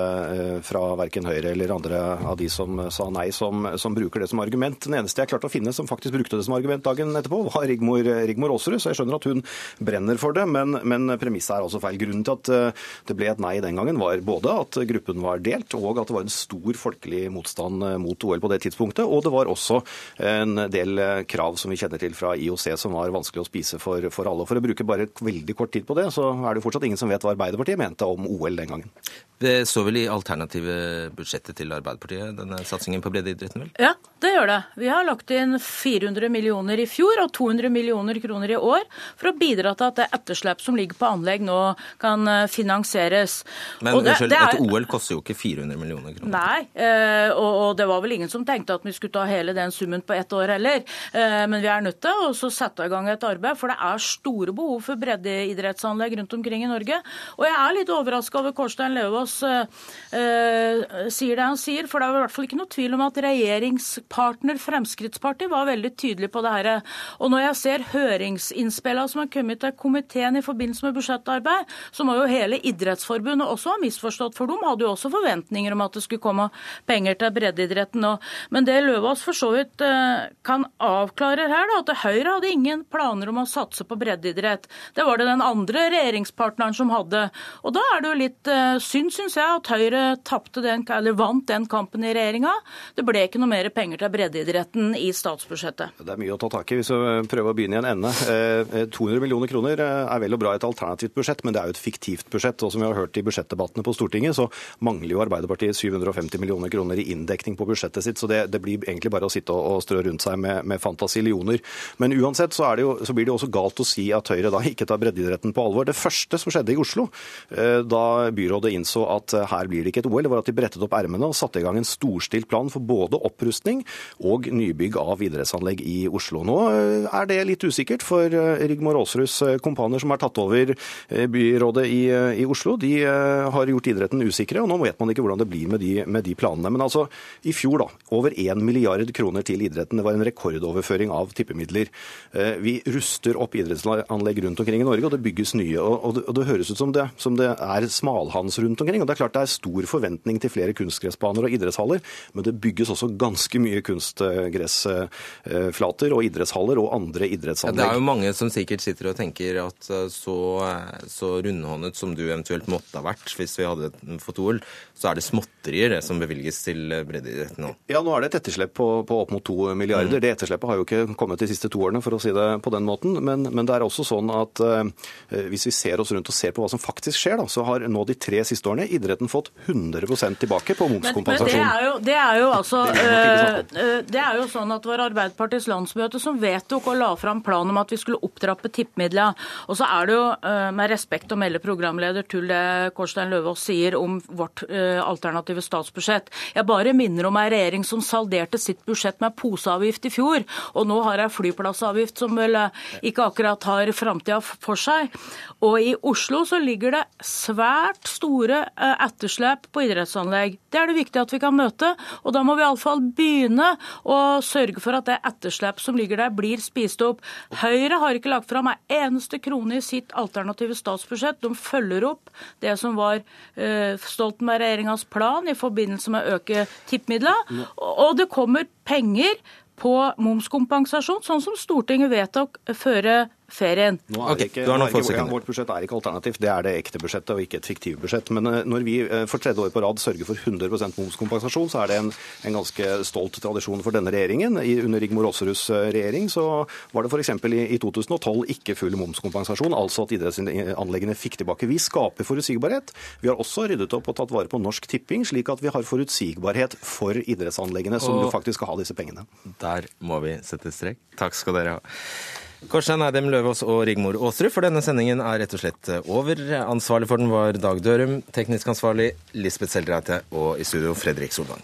fra verken Høyre eller andre av de som sa nei, som, som bruker det som argument. Den eneste jeg klarte å finne som faktisk brukte det som argument dagen etterpå, var Rigmor, Rigmor Aasrud. Så jeg skjønner at hun brenner for det, men, men premisset er altså feil. Grunnen til at eh, det ble et nei den gangen, var både at gruppen var delt, og at det var en stor folkelig motstand eh, mot OL på det tidspunktet. Og det var også en del eh, krav som vi kjenner til fra IOC som var vanskelig å spise for, for alle. For å bruke bare veldig kort tid på det, så er det fortsatt ingen som vet hva Arbeiderpartiet mente om OL den gangen. Det så vel i alternative budsjettet til Arbeiderpartiet, denne satsingen på breddeidretten, vel? Ja, det gjør det. Vi har lagt inn 400 millioner i fjor og 200 millioner kroner i år for å bidra til at det etterslep som ligger på anlegg nå kan eh, finansieres. Men det, unnskyld, er... et OL koster jo ikke 400 millioner kroner. Nei, og, og det var vel ingen som tenkte at vi skulle ta hele den summen på ett år heller. Eh, men vi er nødt til å sette i gang et arbeid, for det er store behov for breddeidrettsanlegg rundt omkring i Norge. Og jeg er litt overraska over Kårstein Løvaas sier det han sier, for det er i hvert fall ikke noe tvil om at regjeringspartner Fremskrittspartiet var veldig tydelig på det her. Og når jeg ser høringsinnspillene som har kommet til komiteen i forbindelse med budsjettarbeid, så må jo hele Idrettsforbundet også ha misforstått, for de hadde jo også forventninger om at det skulle komme penger til breddeidretten nå. Men det Løvaas for så vidt eh, kan avklare her, da, at Høyre hadde ingen planer om å satse på breddeidrett. Det var det den andre regjeringspartneren som hadde. Og da er det jo litt uh, synd, syns jeg, at Høyre den, vant den kampen i regjeringa. Det ble ikke noe mer penger til breddeidretten i statsbudsjettet. Det er mye å ta tak i hvis vi prøver å begynne i en ende. 200 eh, millioner kroner eh, er vel og bra et alternativt budsjett, men det er jo et fiktivt budsjett. Og som vi har hørt i budsjettdebattene på Stortinget, så mangler jo Arbeiderpartiet 750 millioner kroner i inndekning på budsjettet sitt. Så det, det blir egentlig bare å sitte og, strø rundt seg med, med fantasillioner. Men uansett så, jo, så, blir det også galt å si at Høyre da ikke tar breddeidretten på alvor. Det første som skjedde i Oslo, eh, da byrådet innså at her blir det ikke et OL, var at de brettet opp ermene og satte i gang en storstilt plan for både opprustning og nybygg av idrettsanlegg i Oslo. Nå er det litt usikkert, for Rigmor Aasruds kompaner som har tatt over eh, byrådet i, eh, i, Oslo, de eh, har gjort idretten usikre, og nå vet man ikke hvordan det blir med de, med de planene. Men altså, i fjor da, over 1 milliard kroner til idretten. Det var en rekordoverføring av tippemidler. Vi ruster opp idrettsanlegg rundt omkring i Norge, og det bygges nye. Og og det høres ut som det, som det er smalhans rundt omkring. og det er klart det er stor forventning til flere kunstgressbaner og idrettshaller, men det bygges også ganske mye kunstgressflater og idrettshaller og andre idrettsanlegg. Ja, det er jo mange som sikkert sitter og tenker at så, så rundhåndet som du eventuelt måtte ha vært hvis vi hadde fått OL, så er det småtterier det som bevilges til breddeidretten nå. Ja, nå er det et etterslep på, på opp mot to milliarder. Mm. Det etterslepet har jo ikke kommet de siste to årene, for å si det på den måten. Men, men det er også sånn at eh, hvis vi ser oss rundt og ser på hva som faktisk skjer, da, så har nå de tre siste årene idretten fått 100 tilbake på momskompensasjon. Men, men det, er jo, det, er jo, altså Det er jo sånn at det var Arbeiderpartiets landsmøte som vedtok og la fram plan om at vi skulle opptrappe tippemidlene. Og så er det jo uh, med respekt å melde programleder til det Kårstein Løvaas sier om vårt uh, alternative statsbudsjett. Jeg bare minner om ei regjering som salderte sitt budsjett med poseavgift i fjor, og nå har ei flyplassavgift som vel ikke akkurat har framtida for seg. Og i Oslo så ligger det svært store etterslep på idrettsanlegg. Det er det viktig at vi kan møte, og da må vi iallfall begynne å sørge for at det etterslep som ligger der, blir spist opp. Høyre har ikke lagt fram ei eneste krone i sitt alternative statsbudsjett. De følger opp det som var uh, Stoltenberg-regjeringas plan i forbindelse med å øke tippemidlene. Og det kommer penger på momskompensasjon, sånn som Stortinget vedtok før ferien. Nå er okay, ikke, nå er ikke, vårt budsjett er ikke alternativt, det er det ekte budsjettet og ikke et fiktivt budsjett. Men eh, når vi eh, for tredje år på rad sørger for 100% momskompensasjon, så er det en, en ganske stolt tradisjon for denne regjeringen. I, under Rigmor Aasruds eh, regjering så var det f.eks. I, i 2012 ikke full momskompensasjon, altså at idrettsanleggene fikk tilbake. Vi skaper forutsigbarhet. Vi har også ryddet opp og tatt vare på Norsk Tipping, slik at vi har forutsigbarhet for idrettsanleggene, som Og- jo faktisk skal ha disse pengene. Der må vi sette strek. Takk skal dere ha. Kårstein Eidem Løvaas og Rigmor Aasrud, for denne sendingen er rett og slett over. Ansvarlig for den var Dag Dørum, teknisk ansvarlig Lisbeth Seldreite og i studio Fredrik Solvang.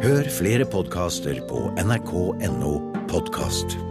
Hør flere podkaster på nrk.no podkast.